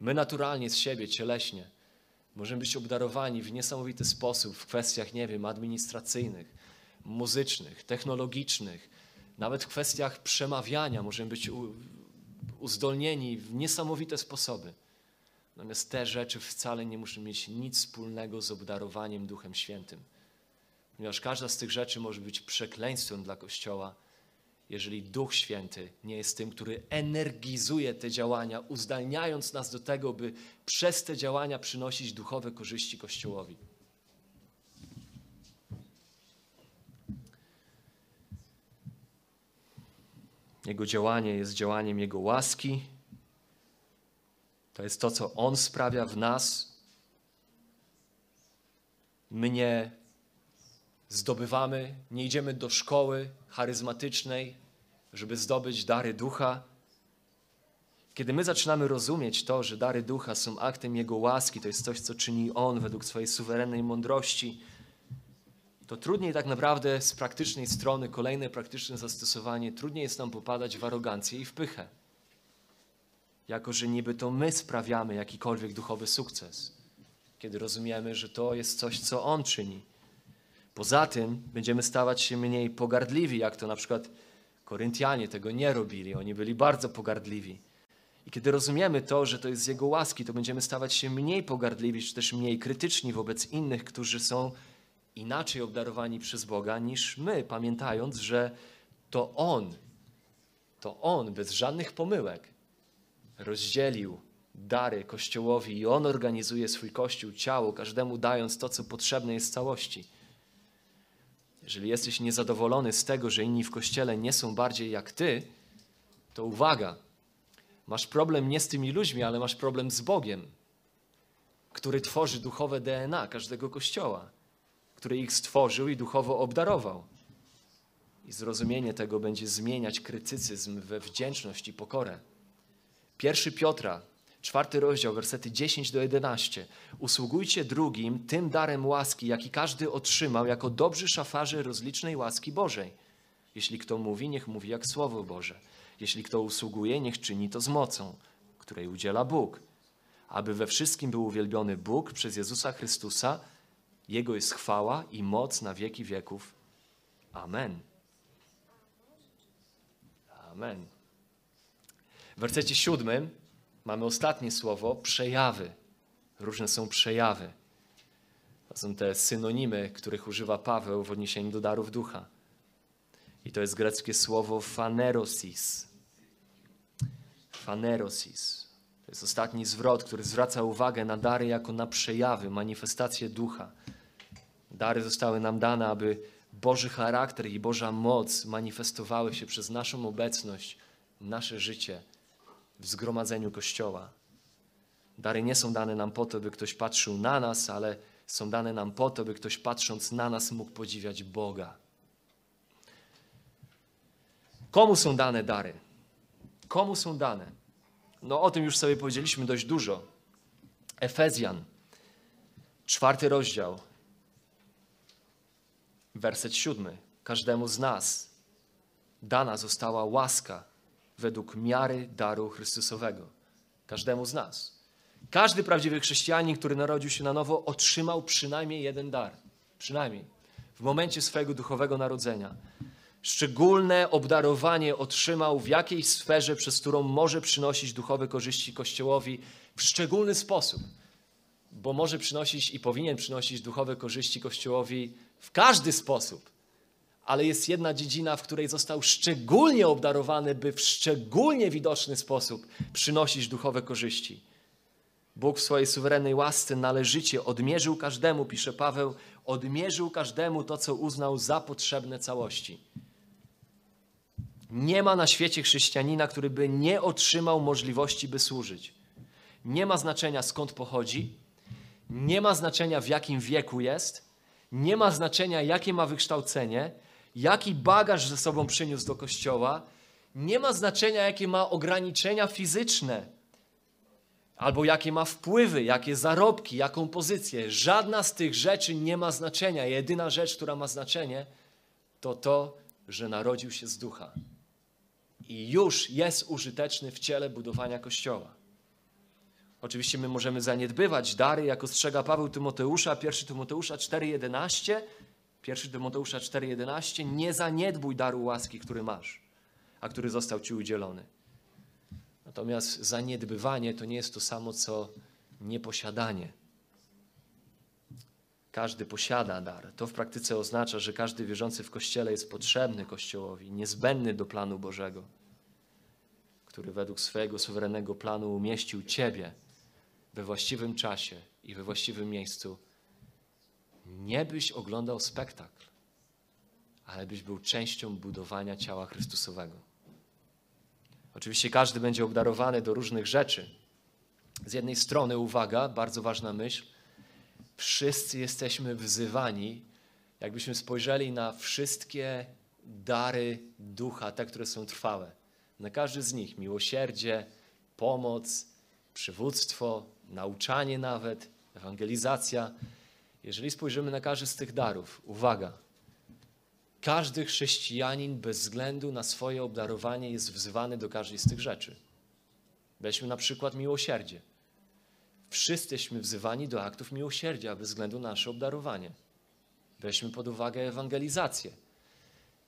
Speaker 1: My naturalnie z siebie, cieleśnie, możemy być obdarowani w niesamowity sposób w kwestiach, nie wiem, administracyjnych, muzycznych, technologicznych, nawet w kwestiach przemawiania możemy być uzdolnieni w niesamowite sposoby. Natomiast te rzeczy wcale nie muszą mieć nic wspólnego z obdarowaniem Duchem Świętym. Ponieważ każda z tych rzeczy może być przekleństwem dla Kościoła, jeżeli Duch Święty nie jest tym, który energizuje te działania, uzdalniając nas do tego, by przez te działania przynosić duchowe korzyści Kościołowi. Jego działanie jest działaniem Jego łaski. To jest to, co On sprawia w nas. My nie zdobywamy, nie idziemy do szkoły charyzmatycznej, żeby zdobyć dary ducha. Kiedy my zaczynamy rozumieć to, że dary ducha są aktem Jego łaski, to jest coś, co czyni On według swojej suwerennej mądrości, to trudniej tak naprawdę z praktycznej strony, kolejne praktyczne zastosowanie, trudniej jest nam popadać w arogancję i w pychę. Jako, że niby to my sprawiamy jakikolwiek duchowy sukces, kiedy rozumiemy, że to jest coś, co On czyni. Poza tym będziemy stawać się mniej pogardliwi, jak to na przykład Koryntianie tego nie robili. Oni byli bardzo pogardliwi. I kiedy rozumiemy to, że to jest z Jego łaski, to będziemy stawać się mniej pogardliwi, czy też mniej krytyczni wobec innych, którzy są inaczej obdarowani przez Boga niż my, pamiętając, że to On, to On bez żadnych pomyłek rozdzielił dary Kościołowi i On organizuje swój Kościół, ciało, każdemu dając to, co potrzebne jest całości. Jeżeli jesteś niezadowolony z tego, że inni w Kościele nie są bardziej jak Ty, to uwaga, masz problem nie z tymi ludźmi, ale masz problem z Bogiem, który tworzy duchowe DNA każdego Kościoła który ich stworzył i duchowo obdarował. I zrozumienie tego będzie zmieniać krytycyzm we wdzięczność i pokorę. Pierwszy Piotra, czwarty rozdział, wersety 10 do 11. Usługujcie drugim tym darem łaski, jaki każdy otrzymał, jako dobrzy szafarze rozlicznej łaski Bożej. Jeśli kto mówi, niech mówi jak Słowo Boże. Jeśli kto usługuje, niech czyni to z mocą, której udziela Bóg. Aby we wszystkim był uwielbiony Bóg przez Jezusa Chrystusa, jego jest chwała i moc na wieki wieków. Amen. Amen. W wersecie siódmym mamy ostatnie słowo przejawy. Różne są przejawy. To są te synonimy, których używa Paweł w odniesieniu do darów ducha. I to jest greckie słowo fanerosis. Fanerosis. To jest ostatni zwrot, który zwraca uwagę na dary jako na przejawy, manifestacje ducha. Dary zostały nam dane, aby Boży charakter i Boża moc manifestowały się przez naszą obecność, nasze życie w zgromadzeniu Kościoła. Dary nie są dane nam po to, by ktoś patrzył na nas, ale są dane nam po to, by ktoś patrząc na nas mógł podziwiać Boga. Komu są dane dary? Komu są dane? No o tym już sobie powiedzieliśmy dość dużo. Efezjan, czwarty rozdział, werset siódmy. Każdemu z nas dana została łaska według miary daru Chrystusowego. Każdemu z nas. Każdy prawdziwy chrześcijanin, który narodził się na nowo, otrzymał przynajmniej jeden dar. Przynajmniej. W momencie swojego duchowego narodzenia. Szczególne obdarowanie otrzymał w jakiejś sferze, przez którą może przynosić duchowe korzyści Kościołowi w szczególny sposób. Bo może przynosić i powinien przynosić duchowe korzyści Kościołowi w każdy sposób. Ale jest jedna dziedzina, w której został szczególnie obdarowany, by w szczególnie widoczny sposób przynosić duchowe korzyści. Bóg w swojej suwerennej łasce należycie odmierzył każdemu, pisze Paweł, odmierzył każdemu to, co uznał za potrzebne całości. Nie ma na świecie chrześcijanina, który by nie otrzymał możliwości, by służyć. Nie ma znaczenia skąd pochodzi, nie ma znaczenia w jakim wieku jest, nie ma znaczenia jakie ma wykształcenie, jaki bagaż ze sobą przyniósł do kościoła, nie ma znaczenia jakie ma ograniczenia fizyczne albo jakie ma wpływy, jakie zarobki, jaką pozycję. Żadna z tych rzeczy nie ma znaczenia. Jedyna rzecz, która ma znaczenie, to to, że narodził się z ducha i już jest użyteczny w ciele budowania Kościoła. Oczywiście my możemy zaniedbywać dary, jak ostrzega Paweł Tymoteusza, 1 Tymoteusza 4,11. 1 Tymoteusza 4,11. Nie zaniedbuj daru łaski, który masz, a który został Ci udzielony. Natomiast zaniedbywanie to nie jest to samo, co nieposiadanie. Każdy posiada dar. To w praktyce oznacza, że każdy wierzący w Kościele jest potrzebny Kościołowi, niezbędny do planu Bożego, który według swojego suwerennego planu umieścił Ciebie we właściwym czasie i we właściwym miejscu. Nie byś oglądał spektakl, ale byś był częścią budowania ciała Chrystusowego. Oczywiście każdy będzie obdarowany do różnych rzeczy. Z jednej strony, uwaga, bardzo ważna myśl, wszyscy jesteśmy wzywani, jakbyśmy spojrzeli na wszystkie dary ducha, te, które są trwałe. Na każdy z nich miłosierdzie, pomoc, przywództwo, nauczanie nawet, ewangelizacja. Jeżeli spojrzymy na każdy z tych darów, uwaga, każdy chrześcijanin bez względu na swoje obdarowanie jest wzywany do każdej z tych rzeczy. Weźmy na przykład miłosierdzie. Wszyscy jesteśmy wzywani do aktów miłosierdzia bez względu na nasze obdarowanie. Weźmy pod uwagę ewangelizację.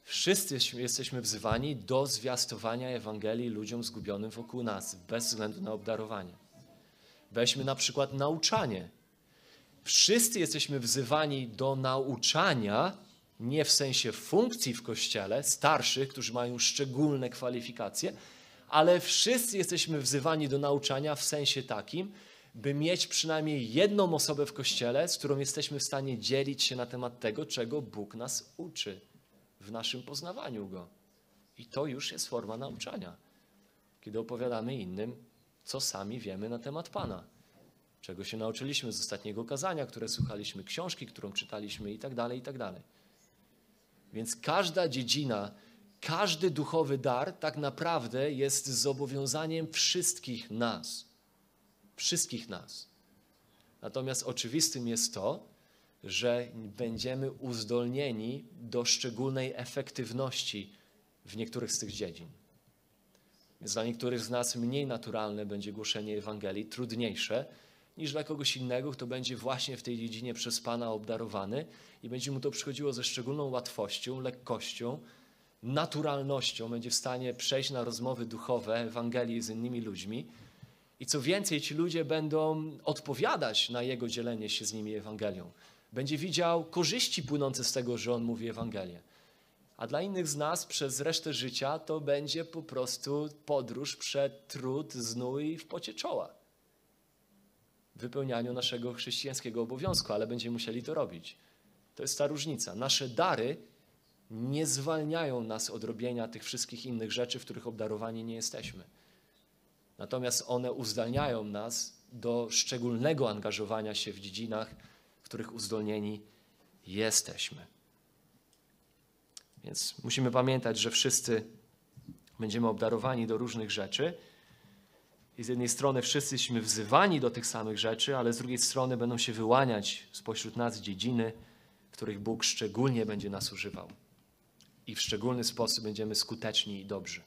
Speaker 1: Wszyscy jesteśmy wzywani do zwiastowania Ewangelii ludziom zgubionym wokół nas, bez względu na obdarowanie. Weźmy na przykład nauczanie. Wszyscy jesteśmy wzywani do nauczania, nie w sensie funkcji w kościele, starszych, którzy mają szczególne kwalifikacje, ale wszyscy jesteśmy wzywani do nauczania w sensie takim, by mieć przynajmniej jedną osobę w kościele, z którą jesteśmy w stanie dzielić się na temat tego, czego Bóg nas uczy w naszym poznawaniu Go. I to już jest forma nauczania, kiedy opowiadamy innym, co sami wiemy na temat Pana, czego się nauczyliśmy z ostatniego kazania, które słuchaliśmy, książki, którą czytaliśmy i tak dalej, i tak dalej. Więc każda dziedzina, każdy duchowy dar tak naprawdę jest zobowiązaniem wszystkich nas. Wszystkich nas. Natomiast oczywistym jest to, że będziemy uzdolnieni do szczególnej efektywności w niektórych z tych dziedzin. Więc dla niektórych z nas mniej naturalne będzie głoszenie Ewangelii, trudniejsze, niż dla kogoś innego, kto będzie właśnie w tej dziedzinie przez Pana obdarowany i będzie mu to przychodziło ze szczególną łatwością, lekkością, naturalnością, będzie w stanie przejść na rozmowy duchowe, Ewangelii z innymi ludźmi. I co więcej, ci ludzie będą odpowiadać na jego dzielenie się z nimi Ewangelią. Będzie widział korzyści płynące z tego, że on mówi Ewangelię. A dla innych z nas przez resztę życia to będzie po prostu podróż przed trud, znój w pocie czoła. Wypełnianiu naszego chrześcijańskiego obowiązku, ale będziemy musieli to robić. To jest ta różnica. Nasze dary nie zwalniają nas od robienia tych wszystkich innych rzeczy, w których obdarowani nie jesteśmy. Natomiast one uzdalniają nas do szczególnego angażowania się w dziedzinach, w których uzdolnieni jesteśmy. Więc musimy pamiętać, że wszyscy będziemy obdarowani do różnych rzeczy. I z jednej strony wszyscy jesteśmy wzywani do tych samych rzeczy, ale z drugiej strony będą się wyłaniać spośród nas dziedziny, w których Bóg szczególnie będzie nas używał. I w szczególny sposób będziemy skuteczni i dobrzy.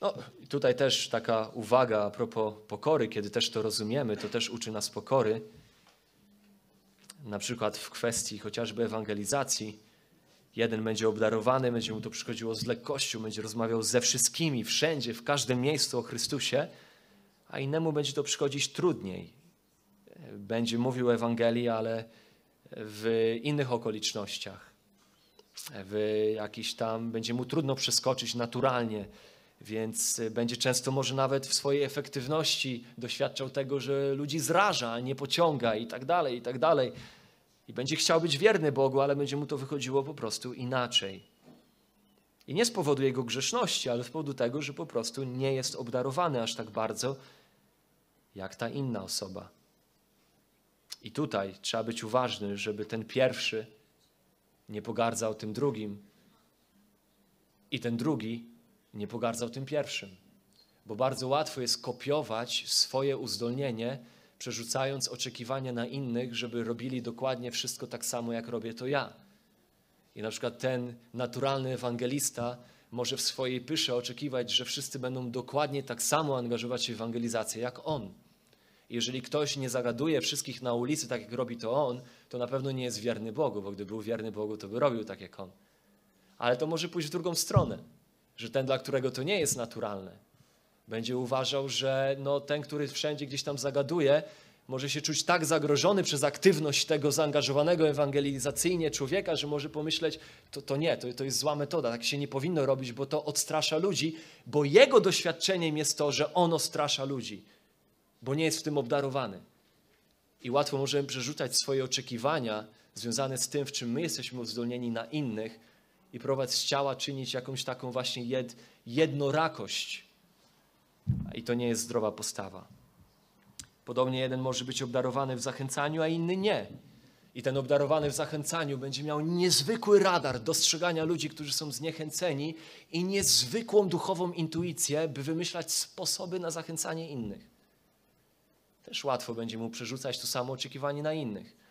Speaker 1: No, tutaj też taka uwaga a propos pokory, kiedy też to rozumiemy, to też uczy nas pokory. Na przykład w kwestii chociażby ewangelizacji. Jeden będzie obdarowany, będzie mu to przychodziło z lekkością, będzie rozmawiał ze wszystkimi, wszędzie, w każdym miejscu o Chrystusie, a innemu będzie to przychodzić trudniej. Będzie mówił Ewangelii, ale w innych okolicznościach. W jakiś tam będzie mu trudno przeskoczyć naturalnie więc będzie często może nawet w swojej efektywności doświadczał tego, że ludzi zraża, nie pociąga i tak dalej, i tak dalej. I będzie chciał być wierny Bogu, ale będzie mu to wychodziło po prostu inaczej. I nie z powodu jego grzeszności, ale z powodu tego, że po prostu nie jest obdarowany aż tak bardzo jak ta inna osoba. I tutaj trzeba być uważny, żeby ten pierwszy nie pogardzał tym drugim i ten drugi nie pogardzał tym pierwszym. Bo bardzo łatwo jest kopiować swoje uzdolnienie, przerzucając oczekiwania na innych, żeby robili dokładnie wszystko tak samo, jak robię to ja. I na przykład ten naturalny ewangelista może w swojej pysze oczekiwać, że wszyscy będą dokładnie tak samo angażować się w ewangelizację jak on. Jeżeli ktoś nie zagaduje wszystkich na ulicy tak, jak robi to on, to na pewno nie jest wierny Bogu, bo gdyby był wierny Bogu, to by robił tak jak on. Ale to może pójść w drugą stronę że ten, dla którego to nie jest naturalne, będzie uważał, że no, ten, który wszędzie gdzieś tam zagaduje, może się czuć tak zagrożony przez aktywność tego zaangażowanego ewangelizacyjnie człowieka, że może pomyśleć, to, to nie, to, to jest zła metoda, tak się nie powinno robić, bo to odstrasza ludzi, bo jego doświadczeniem jest to, że on odstrasza ludzi, bo nie jest w tym obdarowany. I łatwo możemy przerzucać swoje oczekiwania związane z tym, w czym my jesteśmy uzdolnieni na innych, i próbować z ciała czynić jakąś taką właśnie jed, jednorakość. I to nie jest zdrowa postawa. Podobnie jeden może być obdarowany w zachęcaniu, a inny nie. I ten obdarowany w zachęcaniu będzie miał niezwykły radar dostrzegania ludzi, którzy są zniechęceni i niezwykłą duchową intuicję, by wymyślać sposoby na zachęcanie innych. Też łatwo będzie mu przerzucać to samo oczekiwanie na innych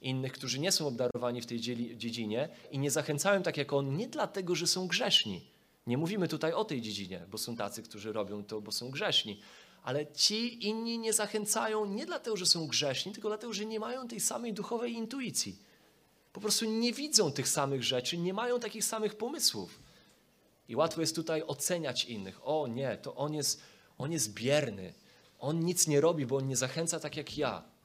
Speaker 1: innych, którzy nie są obdarowani w tej dziedzinie i nie zachęcają tak jak on, nie dlatego, że są grzeszni. Nie mówimy tutaj o tej dziedzinie, bo są tacy, którzy robią to, bo są grzeszni. Ale ci inni nie zachęcają nie dlatego, że są grzeszni, tylko dlatego, że nie mają tej samej duchowej intuicji. Po prostu nie widzą tych samych rzeczy, nie mają takich samych pomysłów. I łatwo jest tutaj oceniać innych. O nie, to on jest, on jest bierny. On nic nie robi, bo on nie zachęca tak jak ja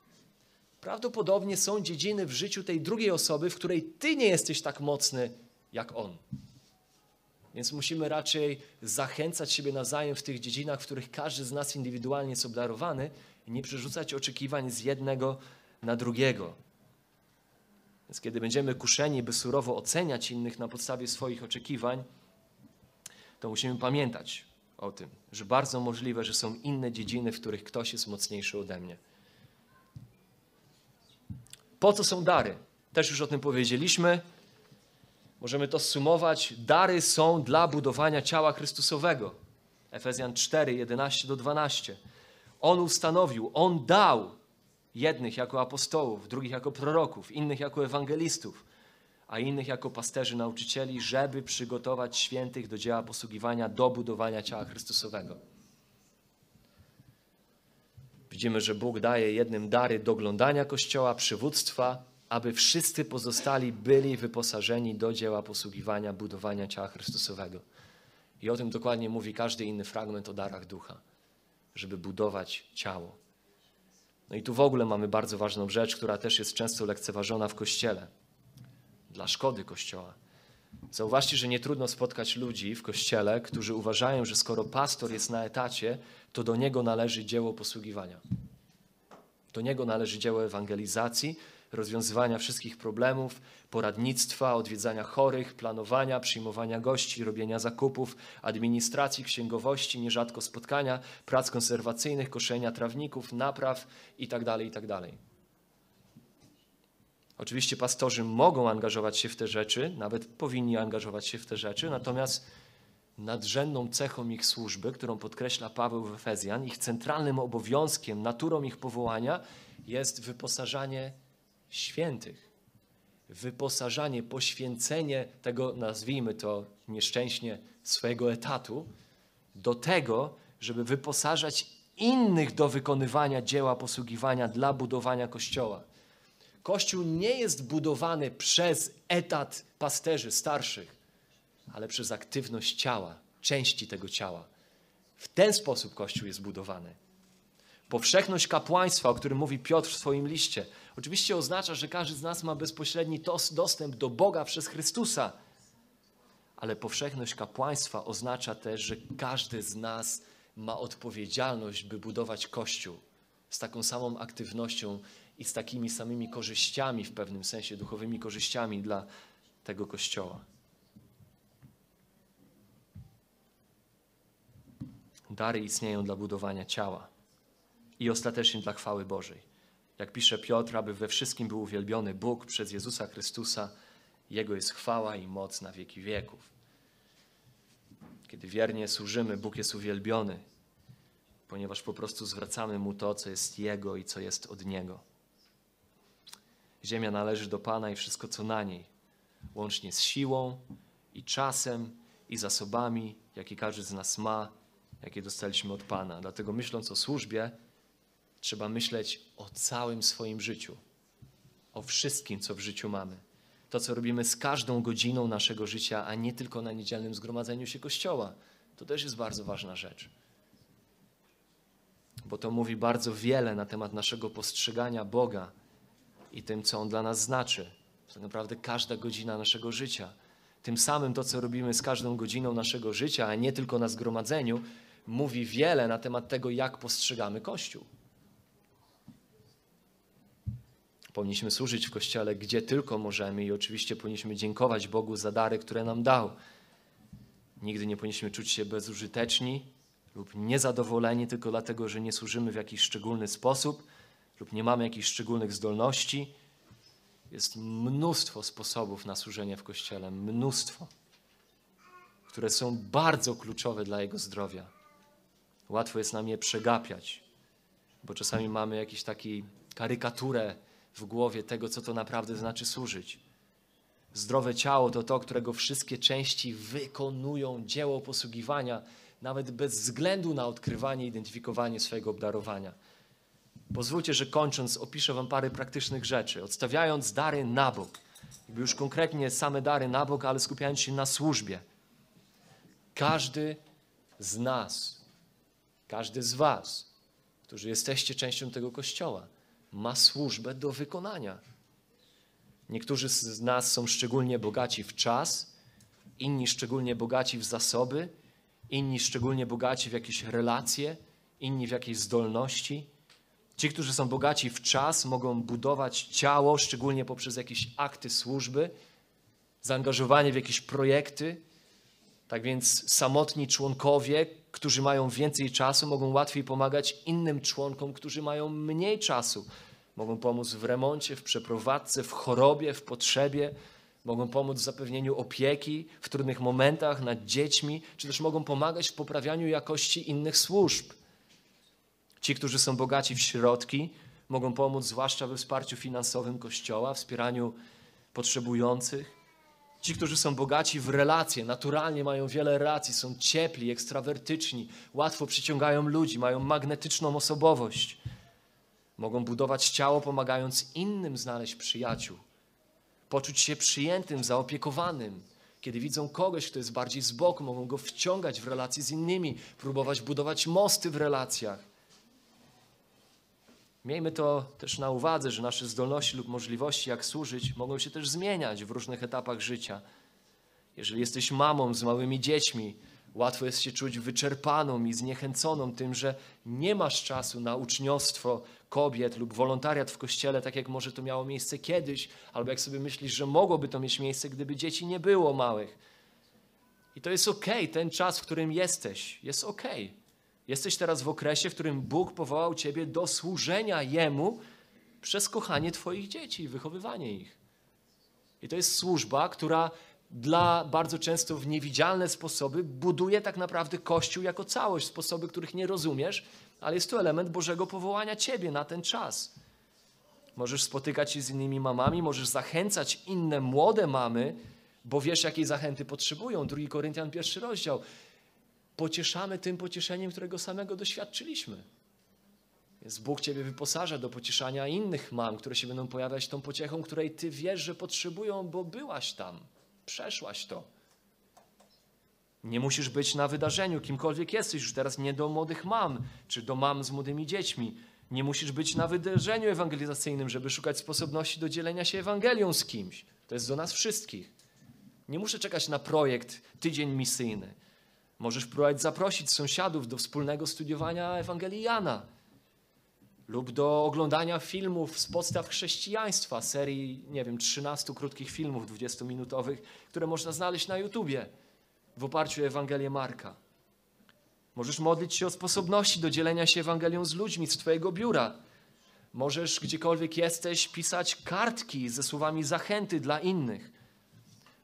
Speaker 1: prawdopodobnie są dziedziny w życiu tej drugiej osoby, w której ty nie jesteś tak mocny jak on. Więc musimy raczej zachęcać siebie nawzajem w tych dziedzinach, w których każdy z nas indywidualnie jest obdarowany i nie przerzucać oczekiwań z jednego na drugiego. Więc kiedy będziemy kuszeni, by surowo oceniać innych na podstawie swoich oczekiwań, to musimy pamiętać o tym, że bardzo możliwe, że są inne dziedziny, w których ktoś jest mocniejszy ode mnie. Po co są dary? Też już o tym powiedzieliśmy. Możemy to sumować. Dary są dla budowania ciała Chrystusowego. Efezjan 4, 11 do 12. On ustanowił, On dał jednych jako apostołów, drugich jako proroków, innych jako ewangelistów, a innych jako pasterzy, nauczycieli, żeby przygotować świętych do dzieła posługiwania, do budowania ciała Chrystusowego. Widzimy, że Bóg daje jednym dary doglądania Kościoła, przywództwa, aby wszyscy pozostali byli wyposażeni do dzieła posługiwania, budowania ciała Chrystusowego. I o tym dokładnie mówi każdy inny fragment o darach ducha, żeby budować ciało. No i tu w ogóle mamy bardzo ważną rzecz, która też jest często lekceważona w Kościele. Dla szkody Kościoła. Zauważcie, że nie trudno spotkać ludzi w Kościele, którzy uważają, że skoro pastor jest na etacie, to do niego należy dzieło posługiwania. Do niego należy dzieło ewangelizacji, rozwiązywania wszystkich problemów, poradnictwa, odwiedzania chorych, planowania, przyjmowania gości, robienia zakupów, administracji, księgowości, nierzadko spotkania, prac konserwacyjnych, koszenia trawników, napraw itd. itd. Oczywiście pastorzy mogą angażować się w te rzeczy, nawet powinni angażować się w te rzeczy, natomiast nadrzędną cechą ich służby, którą podkreśla Paweł w Efezjan, ich centralnym obowiązkiem, naturą ich powołania jest wyposażanie świętych. Wyposażanie, poświęcenie tego, nazwijmy to nieszczęśnie, swojego etatu do tego, żeby wyposażać innych do wykonywania dzieła posługiwania dla budowania Kościoła. Kościół nie jest budowany przez etat pasterzy starszych, ale przez aktywność ciała, części tego ciała. W ten sposób Kościół jest budowany. Powszechność kapłaństwa, o którym mówi Piotr w swoim liście, oczywiście oznacza, że każdy z nas ma bezpośredni dostęp do Boga przez Chrystusa. Ale powszechność kapłaństwa oznacza też, że każdy z nas ma odpowiedzialność, by budować Kościół z taką samą aktywnością i z takimi samymi korzyściami, w pewnym sensie duchowymi korzyściami dla tego Kościoła. Dary istnieją dla budowania ciała i ostatecznie dla chwały Bożej. Jak pisze Piotr, aby we wszystkim był uwielbiony Bóg przez Jezusa Chrystusa, Jego jest chwała i moc na wieki wieków. Kiedy wiernie służymy, Bóg jest uwielbiony, ponieważ po prostu zwracamy Mu to, co jest Jego i co jest od Niego. Ziemia należy do Pana i wszystko, co na niej, łącznie z siłą i czasem i zasobami, jakie każdy z nas ma, jakie dostaliśmy od Pana. Dlatego myśląc o służbie, trzeba myśleć o całym swoim życiu, o wszystkim, co w życiu mamy. To, co robimy z każdą godziną naszego życia, a nie tylko na niedzielnym zgromadzeniu się Kościoła. To też jest bardzo ważna rzecz. Bo to mówi bardzo wiele na temat naszego postrzegania Boga i tym, co On dla nas znaczy. Tak naprawdę każda godzina naszego życia. Tym samym to, co robimy z każdą godziną naszego życia, a nie tylko na zgromadzeniu, mówi wiele na temat tego, jak postrzegamy Kościół. Powinniśmy służyć w Kościele, gdzie tylko możemy i oczywiście powinniśmy dziękować Bogu za dary, które nam dał. Nigdy nie powinniśmy czuć się bezużyteczni lub niezadowoleni tylko dlatego, że nie służymy w jakiś szczególny sposób lub nie mamy jakichś szczególnych zdolności. Jest mnóstwo sposobów na służenie w Kościele, mnóstwo, które są bardzo kluczowe dla Jego zdrowia. Łatwo jest nam je przegapiać, bo czasami mamy jakiś taki karykaturę w głowie tego, co to naprawdę znaczy służyć. Zdrowe ciało to to, którego wszystkie części wykonują dzieło posługiwania, nawet bez względu na odkrywanie, identyfikowanie swojego obdarowania. Pozwólcie, że kończąc opiszę Wam parę praktycznych rzeczy, odstawiając dary na bok. Jakby już konkretnie same dary na bok, ale skupiając się na służbie. Każdy z nas, każdy z Was, którzy jesteście częścią tego kościoła, ma służbę do wykonania. Niektórzy z nas są szczególnie bogaci w czas, inni szczególnie bogaci w zasoby, inni szczególnie bogaci w jakieś relacje, inni w jakieś zdolności. Ci, którzy są bogaci w czas, mogą budować ciało, szczególnie poprzez jakieś akty służby, zaangażowanie w jakieś projekty. Tak więc samotni członkowie, którzy mają więcej czasu, mogą łatwiej pomagać innym członkom, którzy mają mniej czasu. Mogą pomóc w remoncie, w przeprowadzce, w chorobie, w potrzebie. Mogą pomóc w zapewnieniu opieki w trudnych momentach nad dziećmi, czy też mogą pomagać w poprawianiu jakości innych służb. Ci, którzy są bogaci w środki, mogą pomóc zwłaszcza we wsparciu finansowym Kościoła, wspieraniu potrzebujących. Ci, którzy są bogaci w relacje, naturalnie mają wiele relacji, są ciepli, ekstrawertyczni, łatwo przyciągają ludzi, mają magnetyczną osobowość. Mogą budować ciało, pomagając innym znaleźć przyjaciół, poczuć się przyjętym, zaopiekowanym. Kiedy widzą kogoś, kto jest bardziej z boku, mogą go wciągać w relacje z innymi, próbować budować mosty w relacjach. Miejmy to też na uwadze, że nasze zdolności lub możliwości, jak służyć, mogą się też zmieniać w różnych etapach życia. Jeżeli jesteś mamą z małymi dziećmi, łatwo jest się czuć wyczerpaną i zniechęconą tym, że nie masz czasu na uczniostwo kobiet lub wolontariat w kościele, tak jak może to miało miejsce kiedyś, albo jak sobie myślisz, że mogłoby to mieć miejsce, gdyby dzieci nie było małych. I to jest ok, ten czas, w którym jesteś, jest ok. Jesteś teraz w okresie, w którym Bóg powołał Ciebie do służenia Jemu przez kochanie Twoich dzieci i wychowywanie ich. I to jest służba, która dla bardzo często w niewidzialne sposoby buduje tak naprawdę Kościół jako całość, sposoby, których nie rozumiesz, ale jest to element Bożego powołania Ciebie na ten czas. Możesz spotykać się z innymi mamami, możesz zachęcać inne młode mamy, bo wiesz, jakiej zachęty potrzebują. 2 Koryntian, pierwszy rozdział. Pocieszamy tym pocieszeniem, którego samego doświadczyliśmy. Więc Bóg Ciebie wyposaża do pocieszania innych mam, które się będą pojawiać tą pociechą, której Ty wiesz, że potrzebują, bo byłaś tam, przeszłaś to. Nie musisz być na wydarzeniu, kimkolwiek jesteś, już teraz nie do młodych mam, czy do mam z młodymi dziećmi. Nie musisz być na wydarzeniu ewangelizacyjnym, żeby szukać sposobności do dzielenia się Ewangelią z kimś. To jest do nas wszystkich. Nie muszę czekać na projekt tydzień misyjny. Możesz próbować zaprosić sąsiadów do wspólnego studiowania Ewangelii Jana lub do oglądania filmów z podstaw chrześcijaństwa, serii, nie wiem, 13 krótkich filmów 20-minutowych, które można znaleźć na YouTubie w oparciu o Ewangelię Marka. Możesz modlić się o sposobności do dzielenia się Ewangelią z ludźmi z Twojego biura. Możesz gdziekolwiek jesteś pisać kartki ze słowami zachęty dla innych.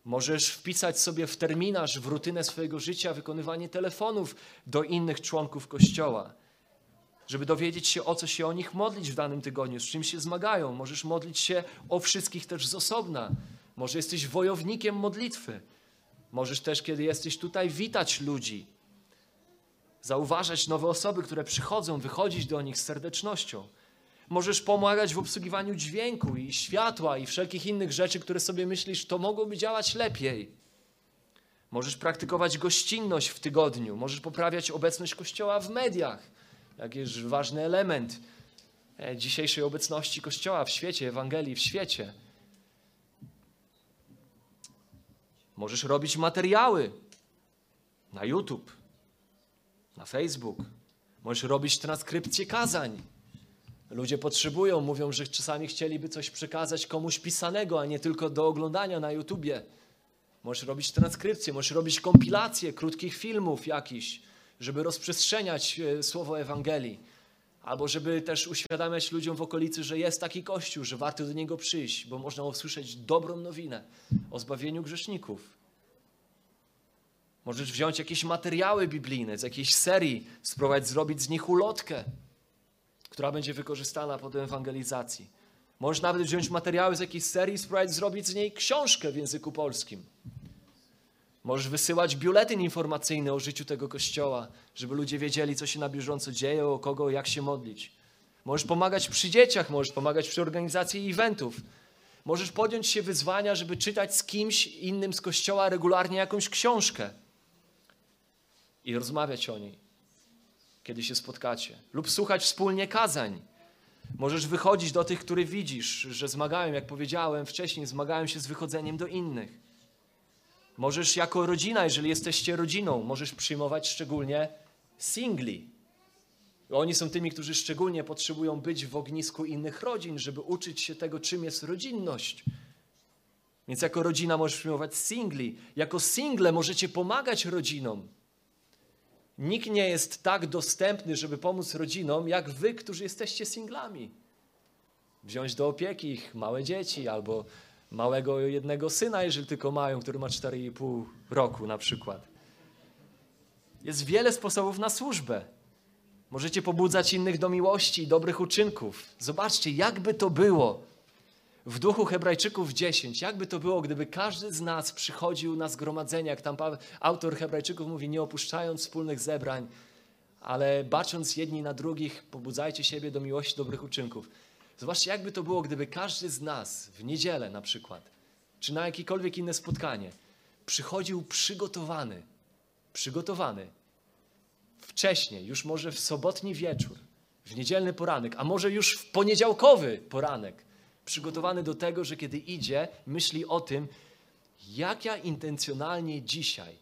Speaker 1: Możesz wpisać sobie w terminarz, w rutynę swojego życia wykonywanie telefonów do innych członków Kościoła, żeby dowiedzieć się, o co się o nich modlić w danym tygodniu, z czym się zmagają. Możesz modlić się o wszystkich też z osobna. Może jesteś wojownikiem modlitwy. Możesz też, kiedy jesteś tutaj, witać ludzi, zauważać nowe osoby, które przychodzą, wychodzić do nich z serdecznością. Możesz pomagać w obsługiwaniu dźwięku i światła i wszelkich innych rzeczy, które sobie myślisz, to mogłoby działać lepiej. Możesz praktykować gościnność w tygodniu, możesz poprawiać obecność Kościoła w mediach, jakiś ważny element e, dzisiejszej obecności Kościoła w świecie, Ewangelii w świecie. Możesz robić materiały na YouTube, na Facebook. Możesz robić transkrypcję kazań. Ludzie potrzebują, mówią, że czasami chcieliby coś przekazać komuś pisanego, a nie tylko do oglądania na YouTubie. Możesz robić transkrypcję, możesz robić kompilację krótkich filmów jakichś, żeby rozprzestrzeniać e, słowo Ewangelii. Albo żeby też uświadamiać ludziom w okolicy, że jest taki kościół, że warto do niego przyjść, bo można usłyszeć dobrą nowinę o zbawieniu grzeszników. Możesz wziąć jakieś materiały biblijne z jakiejś serii, spróbować zrobić z nich ulotkę która będzie wykorzystana po ewangelizacji. Możesz nawet wziąć materiały z jakiejś serii spróbować zrobić z niej książkę w języku polskim. Możesz wysyłać biuletyn informacyjny o życiu tego kościoła, żeby ludzie wiedzieli, co się na bieżąco dzieje, o kogo, jak się modlić. Możesz pomagać przy dzieciach, możesz pomagać przy organizacji eventów. Możesz podjąć się wyzwania, żeby czytać z kimś innym z kościoła regularnie jakąś książkę i rozmawiać o niej kiedy się spotkacie, lub słuchać wspólnie kazań. Możesz wychodzić do tych, których widzisz, że zmagają, jak powiedziałem wcześniej, zmagają się z wychodzeniem do innych. Możesz jako rodzina, jeżeli jesteście rodziną, możesz przyjmować szczególnie singli. Oni są tymi, którzy szczególnie potrzebują być w ognisku innych rodzin, żeby uczyć się tego, czym jest rodzinność. Więc jako rodzina możesz przyjmować singli. Jako single możecie pomagać rodzinom. Nikt nie jest tak dostępny, żeby pomóc rodzinom, jak wy, którzy jesteście singlami. Wziąć do opieki ich małe dzieci albo małego jednego syna, jeżeli tylko mają, który ma 4,5 roku na przykład. Jest wiele sposobów na służbę. Możecie pobudzać innych do miłości i dobrych uczynków. Zobaczcie, jakby to było, w duchu Hebrajczyków 10. Jakby to było, gdyby każdy z nas przychodził na zgromadzenia, jak tam autor Hebrajczyków mówi, nie opuszczając wspólnych zebrań, ale bacząc jedni na drugich, pobudzajcie siebie do miłości, dobrych uczynków. Zobaczcie, jakby to było, gdyby każdy z nas w niedzielę na przykład, czy na jakiekolwiek inne spotkanie, przychodził przygotowany, przygotowany wcześniej, już może w sobotni wieczór, w niedzielny poranek, a może już w poniedziałkowy poranek, przygotowany do tego, że kiedy idzie, myśli o tym, jak ja intencjonalnie dzisiaj,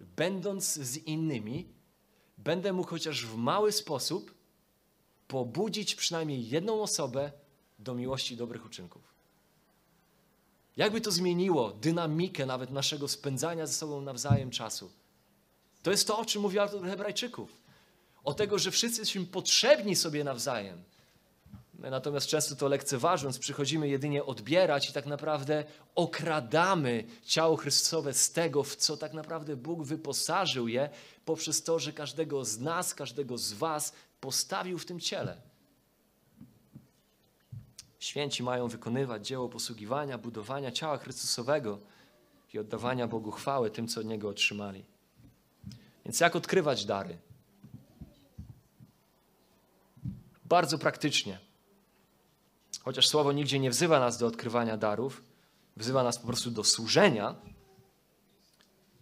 Speaker 1: będąc z innymi, będę mógł chociaż w mały sposób pobudzić przynajmniej jedną osobę do miłości i dobrych uczynków. Jakby to zmieniło dynamikę nawet naszego spędzania ze sobą nawzajem czasu. To jest to, o czym mówi autor Hebrajczyków. O tego, że wszyscy jesteśmy potrzebni sobie nawzajem. My natomiast często to lekceważąc, przychodzimy jedynie odbierać i tak naprawdę okradamy ciało Chrystusowe z tego, w co tak naprawdę Bóg wyposażył je, poprzez to, że każdego z nas, każdego z Was postawił w tym ciele. Święci mają wykonywać dzieło posługiwania, budowania ciała Chrystusowego i oddawania Bogu chwały tym, co od Niego otrzymali. Więc jak odkrywać dary? Bardzo praktycznie. Chociaż słowo nigdzie nie wzywa nas do odkrywania darów, wzywa nas po prostu do służenia,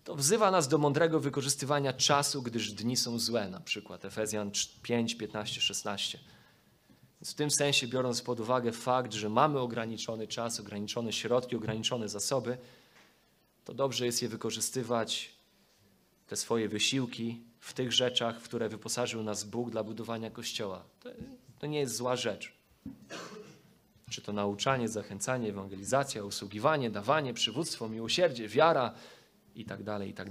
Speaker 1: to wzywa nas do mądrego wykorzystywania czasu, gdyż dni są złe, na przykład Efezjan 5, 15, 16. Więc w tym sensie, biorąc pod uwagę fakt, że mamy ograniczony czas, ograniczone środki, ograniczone zasoby, to dobrze jest je wykorzystywać, te swoje wysiłki, w tych rzeczach, w które wyposażył nas Bóg dla budowania Kościoła. To, to nie jest zła rzecz. Czy to nauczanie, zachęcanie, ewangelizacja, usługiwanie, dawanie, przywództwo, miłosierdzie, wiara i tak dalej, i tak.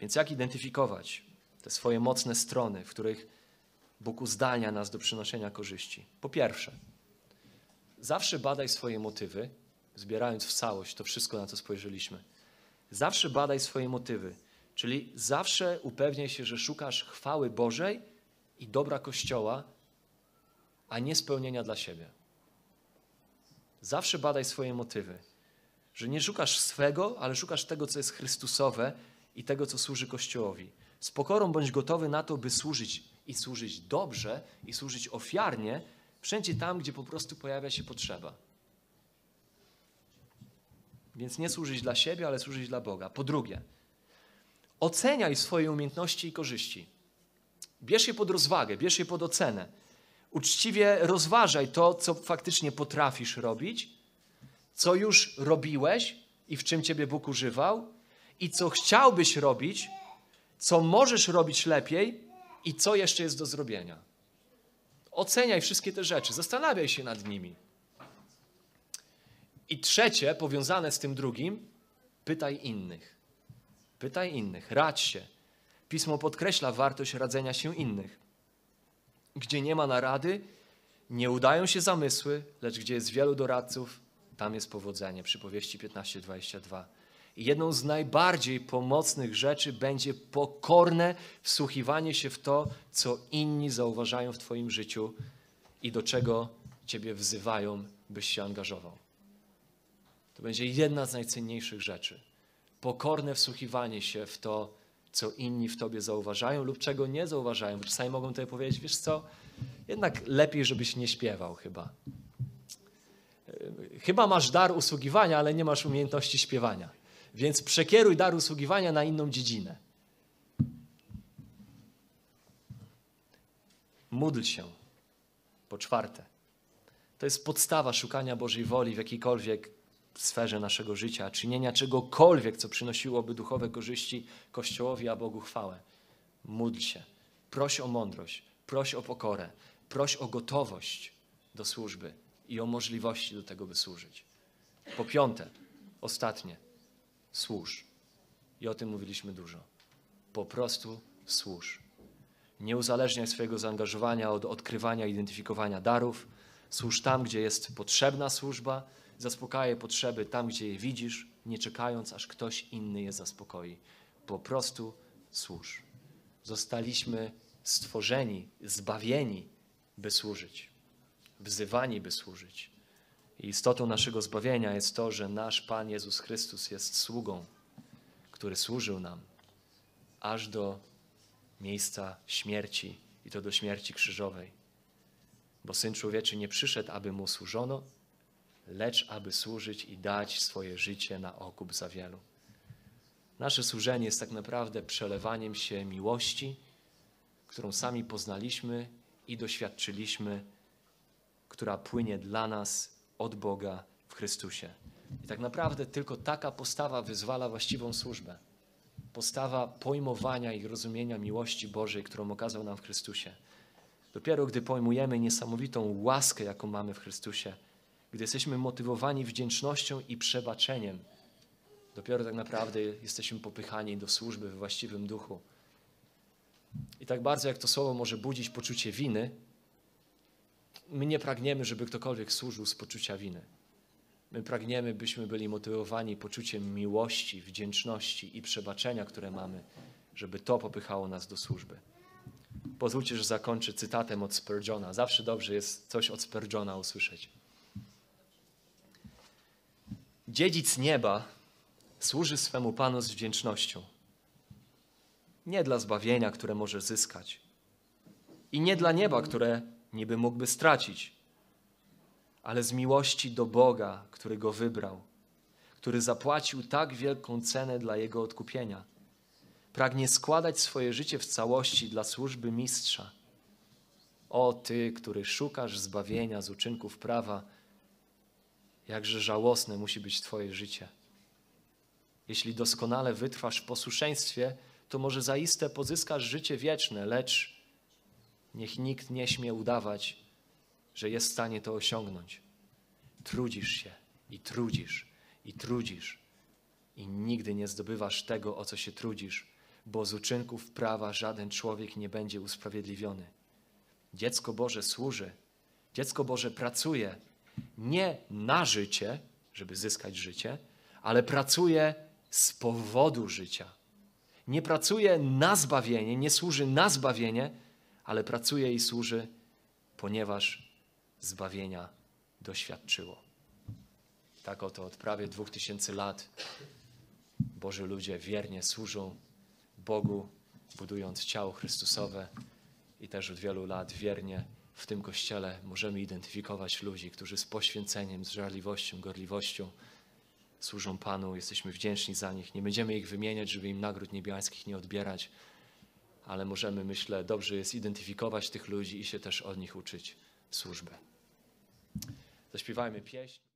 Speaker 1: Więc jak identyfikować te swoje mocne strony, w których Bóg uzdalnia nas do przynoszenia korzyści? Po pierwsze, zawsze badaj swoje motywy, zbierając w całość to wszystko, na co spojrzeliśmy. Zawsze badaj swoje motywy, czyli zawsze upewniaj się, że szukasz chwały Bożej i dobra Kościoła, a nie spełnienia dla siebie. Zawsze badaj swoje motywy, że nie szukasz swego, ale szukasz tego, co jest Chrystusowe i tego, co służy Kościołowi. Z pokorą bądź gotowy na to, by służyć i służyć dobrze i służyć ofiarnie, wszędzie tam, gdzie po prostu pojawia się potrzeba. Więc nie służyć dla siebie, ale służyć dla Boga. Po drugie, oceniaj swoje umiejętności i korzyści. Bierz je pod rozwagę, bierz je pod ocenę. Uczciwie rozważaj to, co faktycznie potrafisz robić, co już robiłeś i w czym Ciebie Bóg używał, i co chciałbyś robić, co możesz robić lepiej i co jeszcze jest do zrobienia. Oceniaj wszystkie te rzeczy, zastanawiaj się nad nimi. I trzecie, powiązane z tym drugim, pytaj innych. Pytaj innych, radź się. Pismo podkreśla wartość radzenia się innych. Gdzie nie ma narady, nie udają się zamysły, lecz gdzie jest wielu doradców, tam jest powodzenie. Przypowieści 15:22. I jedną z najbardziej pomocnych rzeczy będzie pokorne wsłuchiwanie się w to, co inni zauważają w Twoim życiu i do czego Ciebie wzywają, byś się angażował. To będzie jedna z najcenniejszych rzeczy. Pokorne wsłuchiwanie się w to, co inni w tobie zauważają lub czego nie zauważają. Czasami mogą tutaj powiedzieć, wiesz co, jednak lepiej, żebyś nie śpiewał chyba. Chyba masz dar usługiwania, ale nie masz umiejętności śpiewania. Więc przekieruj dar usługiwania na inną dziedzinę. Módl się. Po czwarte. To jest podstawa szukania Bożej woli w jakiejkolwiek sferze naszego życia, czynienia czegokolwiek, co przynosiłoby duchowe korzyści Kościołowi, a Bogu chwałę. Módl się, proś o mądrość, proś o pokorę, proś o gotowość do służby i o możliwości do tego, by służyć. Po piąte, ostatnie, służ. I o tym mówiliśmy dużo. Po prostu służ. Nie uzależniaj swojego zaangażowania od odkrywania, identyfikowania darów. Służ tam, gdzie jest potrzebna służba, Zaspokajaj potrzeby tam, gdzie je widzisz, nie czekając, aż ktoś inny je zaspokoi. Po prostu służ. Zostaliśmy stworzeni, zbawieni, by służyć, wzywani, by służyć. I istotą naszego zbawienia jest to, że nasz Pan Jezus Chrystus jest sługą, który służył nam aż do miejsca śmierci i to do śmierci krzyżowej. Bo Syn Człowieczy nie przyszedł, aby mu służono, lecz aby służyć i dać swoje życie na okup za wielu. Nasze służenie jest tak naprawdę przelewaniem się miłości, którą sami poznaliśmy i doświadczyliśmy, która płynie dla nas od Boga w Chrystusie. I tak naprawdę tylko taka postawa wyzwala właściwą służbę. Postawa pojmowania i rozumienia miłości Bożej, którą okazał nam w Chrystusie. Dopiero gdy pojmujemy niesamowitą łaskę, jaką mamy w Chrystusie, gdy jesteśmy motywowani wdzięcznością i przebaczeniem, dopiero tak naprawdę jesteśmy popychani do służby we właściwym duchu. I tak bardzo jak to słowo może budzić poczucie winy, my nie pragniemy, żeby ktokolwiek służył z poczucia winy. My pragniemy, byśmy byli motywowani poczuciem miłości, wdzięczności i przebaczenia, które mamy, żeby to popychało nas do służby. Pozwólcie, że zakończę cytatem od Spurgeona. Zawsze dobrze jest coś od Spurgeona usłyszeć. Dziedzic nieba służy swemu Panu z wdzięcznością. Nie dla zbawienia, które może zyskać, i nie dla nieba, które niby mógłby stracić, ale z miłości do Boga, który go wybrał, który zapłacił tak wielką cenę dla jego odkupienia. Pragnie składać swoje życie w całości dla służby mistrza. O ty, który szukasz zbawienia z uczynków prawa, jakże żałosne musi być Twoje życie. Jeśli doskonale wytrwasz w posłuszeństwie, to może zaiste pozyskasz życie wieczne, lecz niech nikt nie śmie udawać, że jest w stanie to osiągnąć. Trudzisz się i trudzisz i trudzisz i nigdy nie zdobywasz tego, o co się trudzisz, bo z uczynków prawa żaden człowiek nie będzie usprawiedliwiony. Dziecko Boże służy, dziecko Boże pracuje nie na życie, żeby zyskać życie, ale pracuje z powodu życia. Nie pracuje na zbawienie, nie służy na zbawienie, ale pracuje i służy, ponieważ zbawienia doświadczyło. Tak oto od prawie dwóch tysięcy lat Boży ludzie wiernie służą Bogu, budując ciało Chrystusowe i też od wielu lat wiernie w tym kościele możemy identyfikować ludzi, którzy z poświęceniem, z żarliwością, gorliwością służą Panu. Jesteśmy wdzięczni za nich. Nie będziemy ich wymieniać, żeby im nagród niebiańskich nie odbierać, ale możemy, myślę, dobrze jest identyfikować tych ludzi i się też od nich uczyć służbę. Zaśpiewajmy pieśń.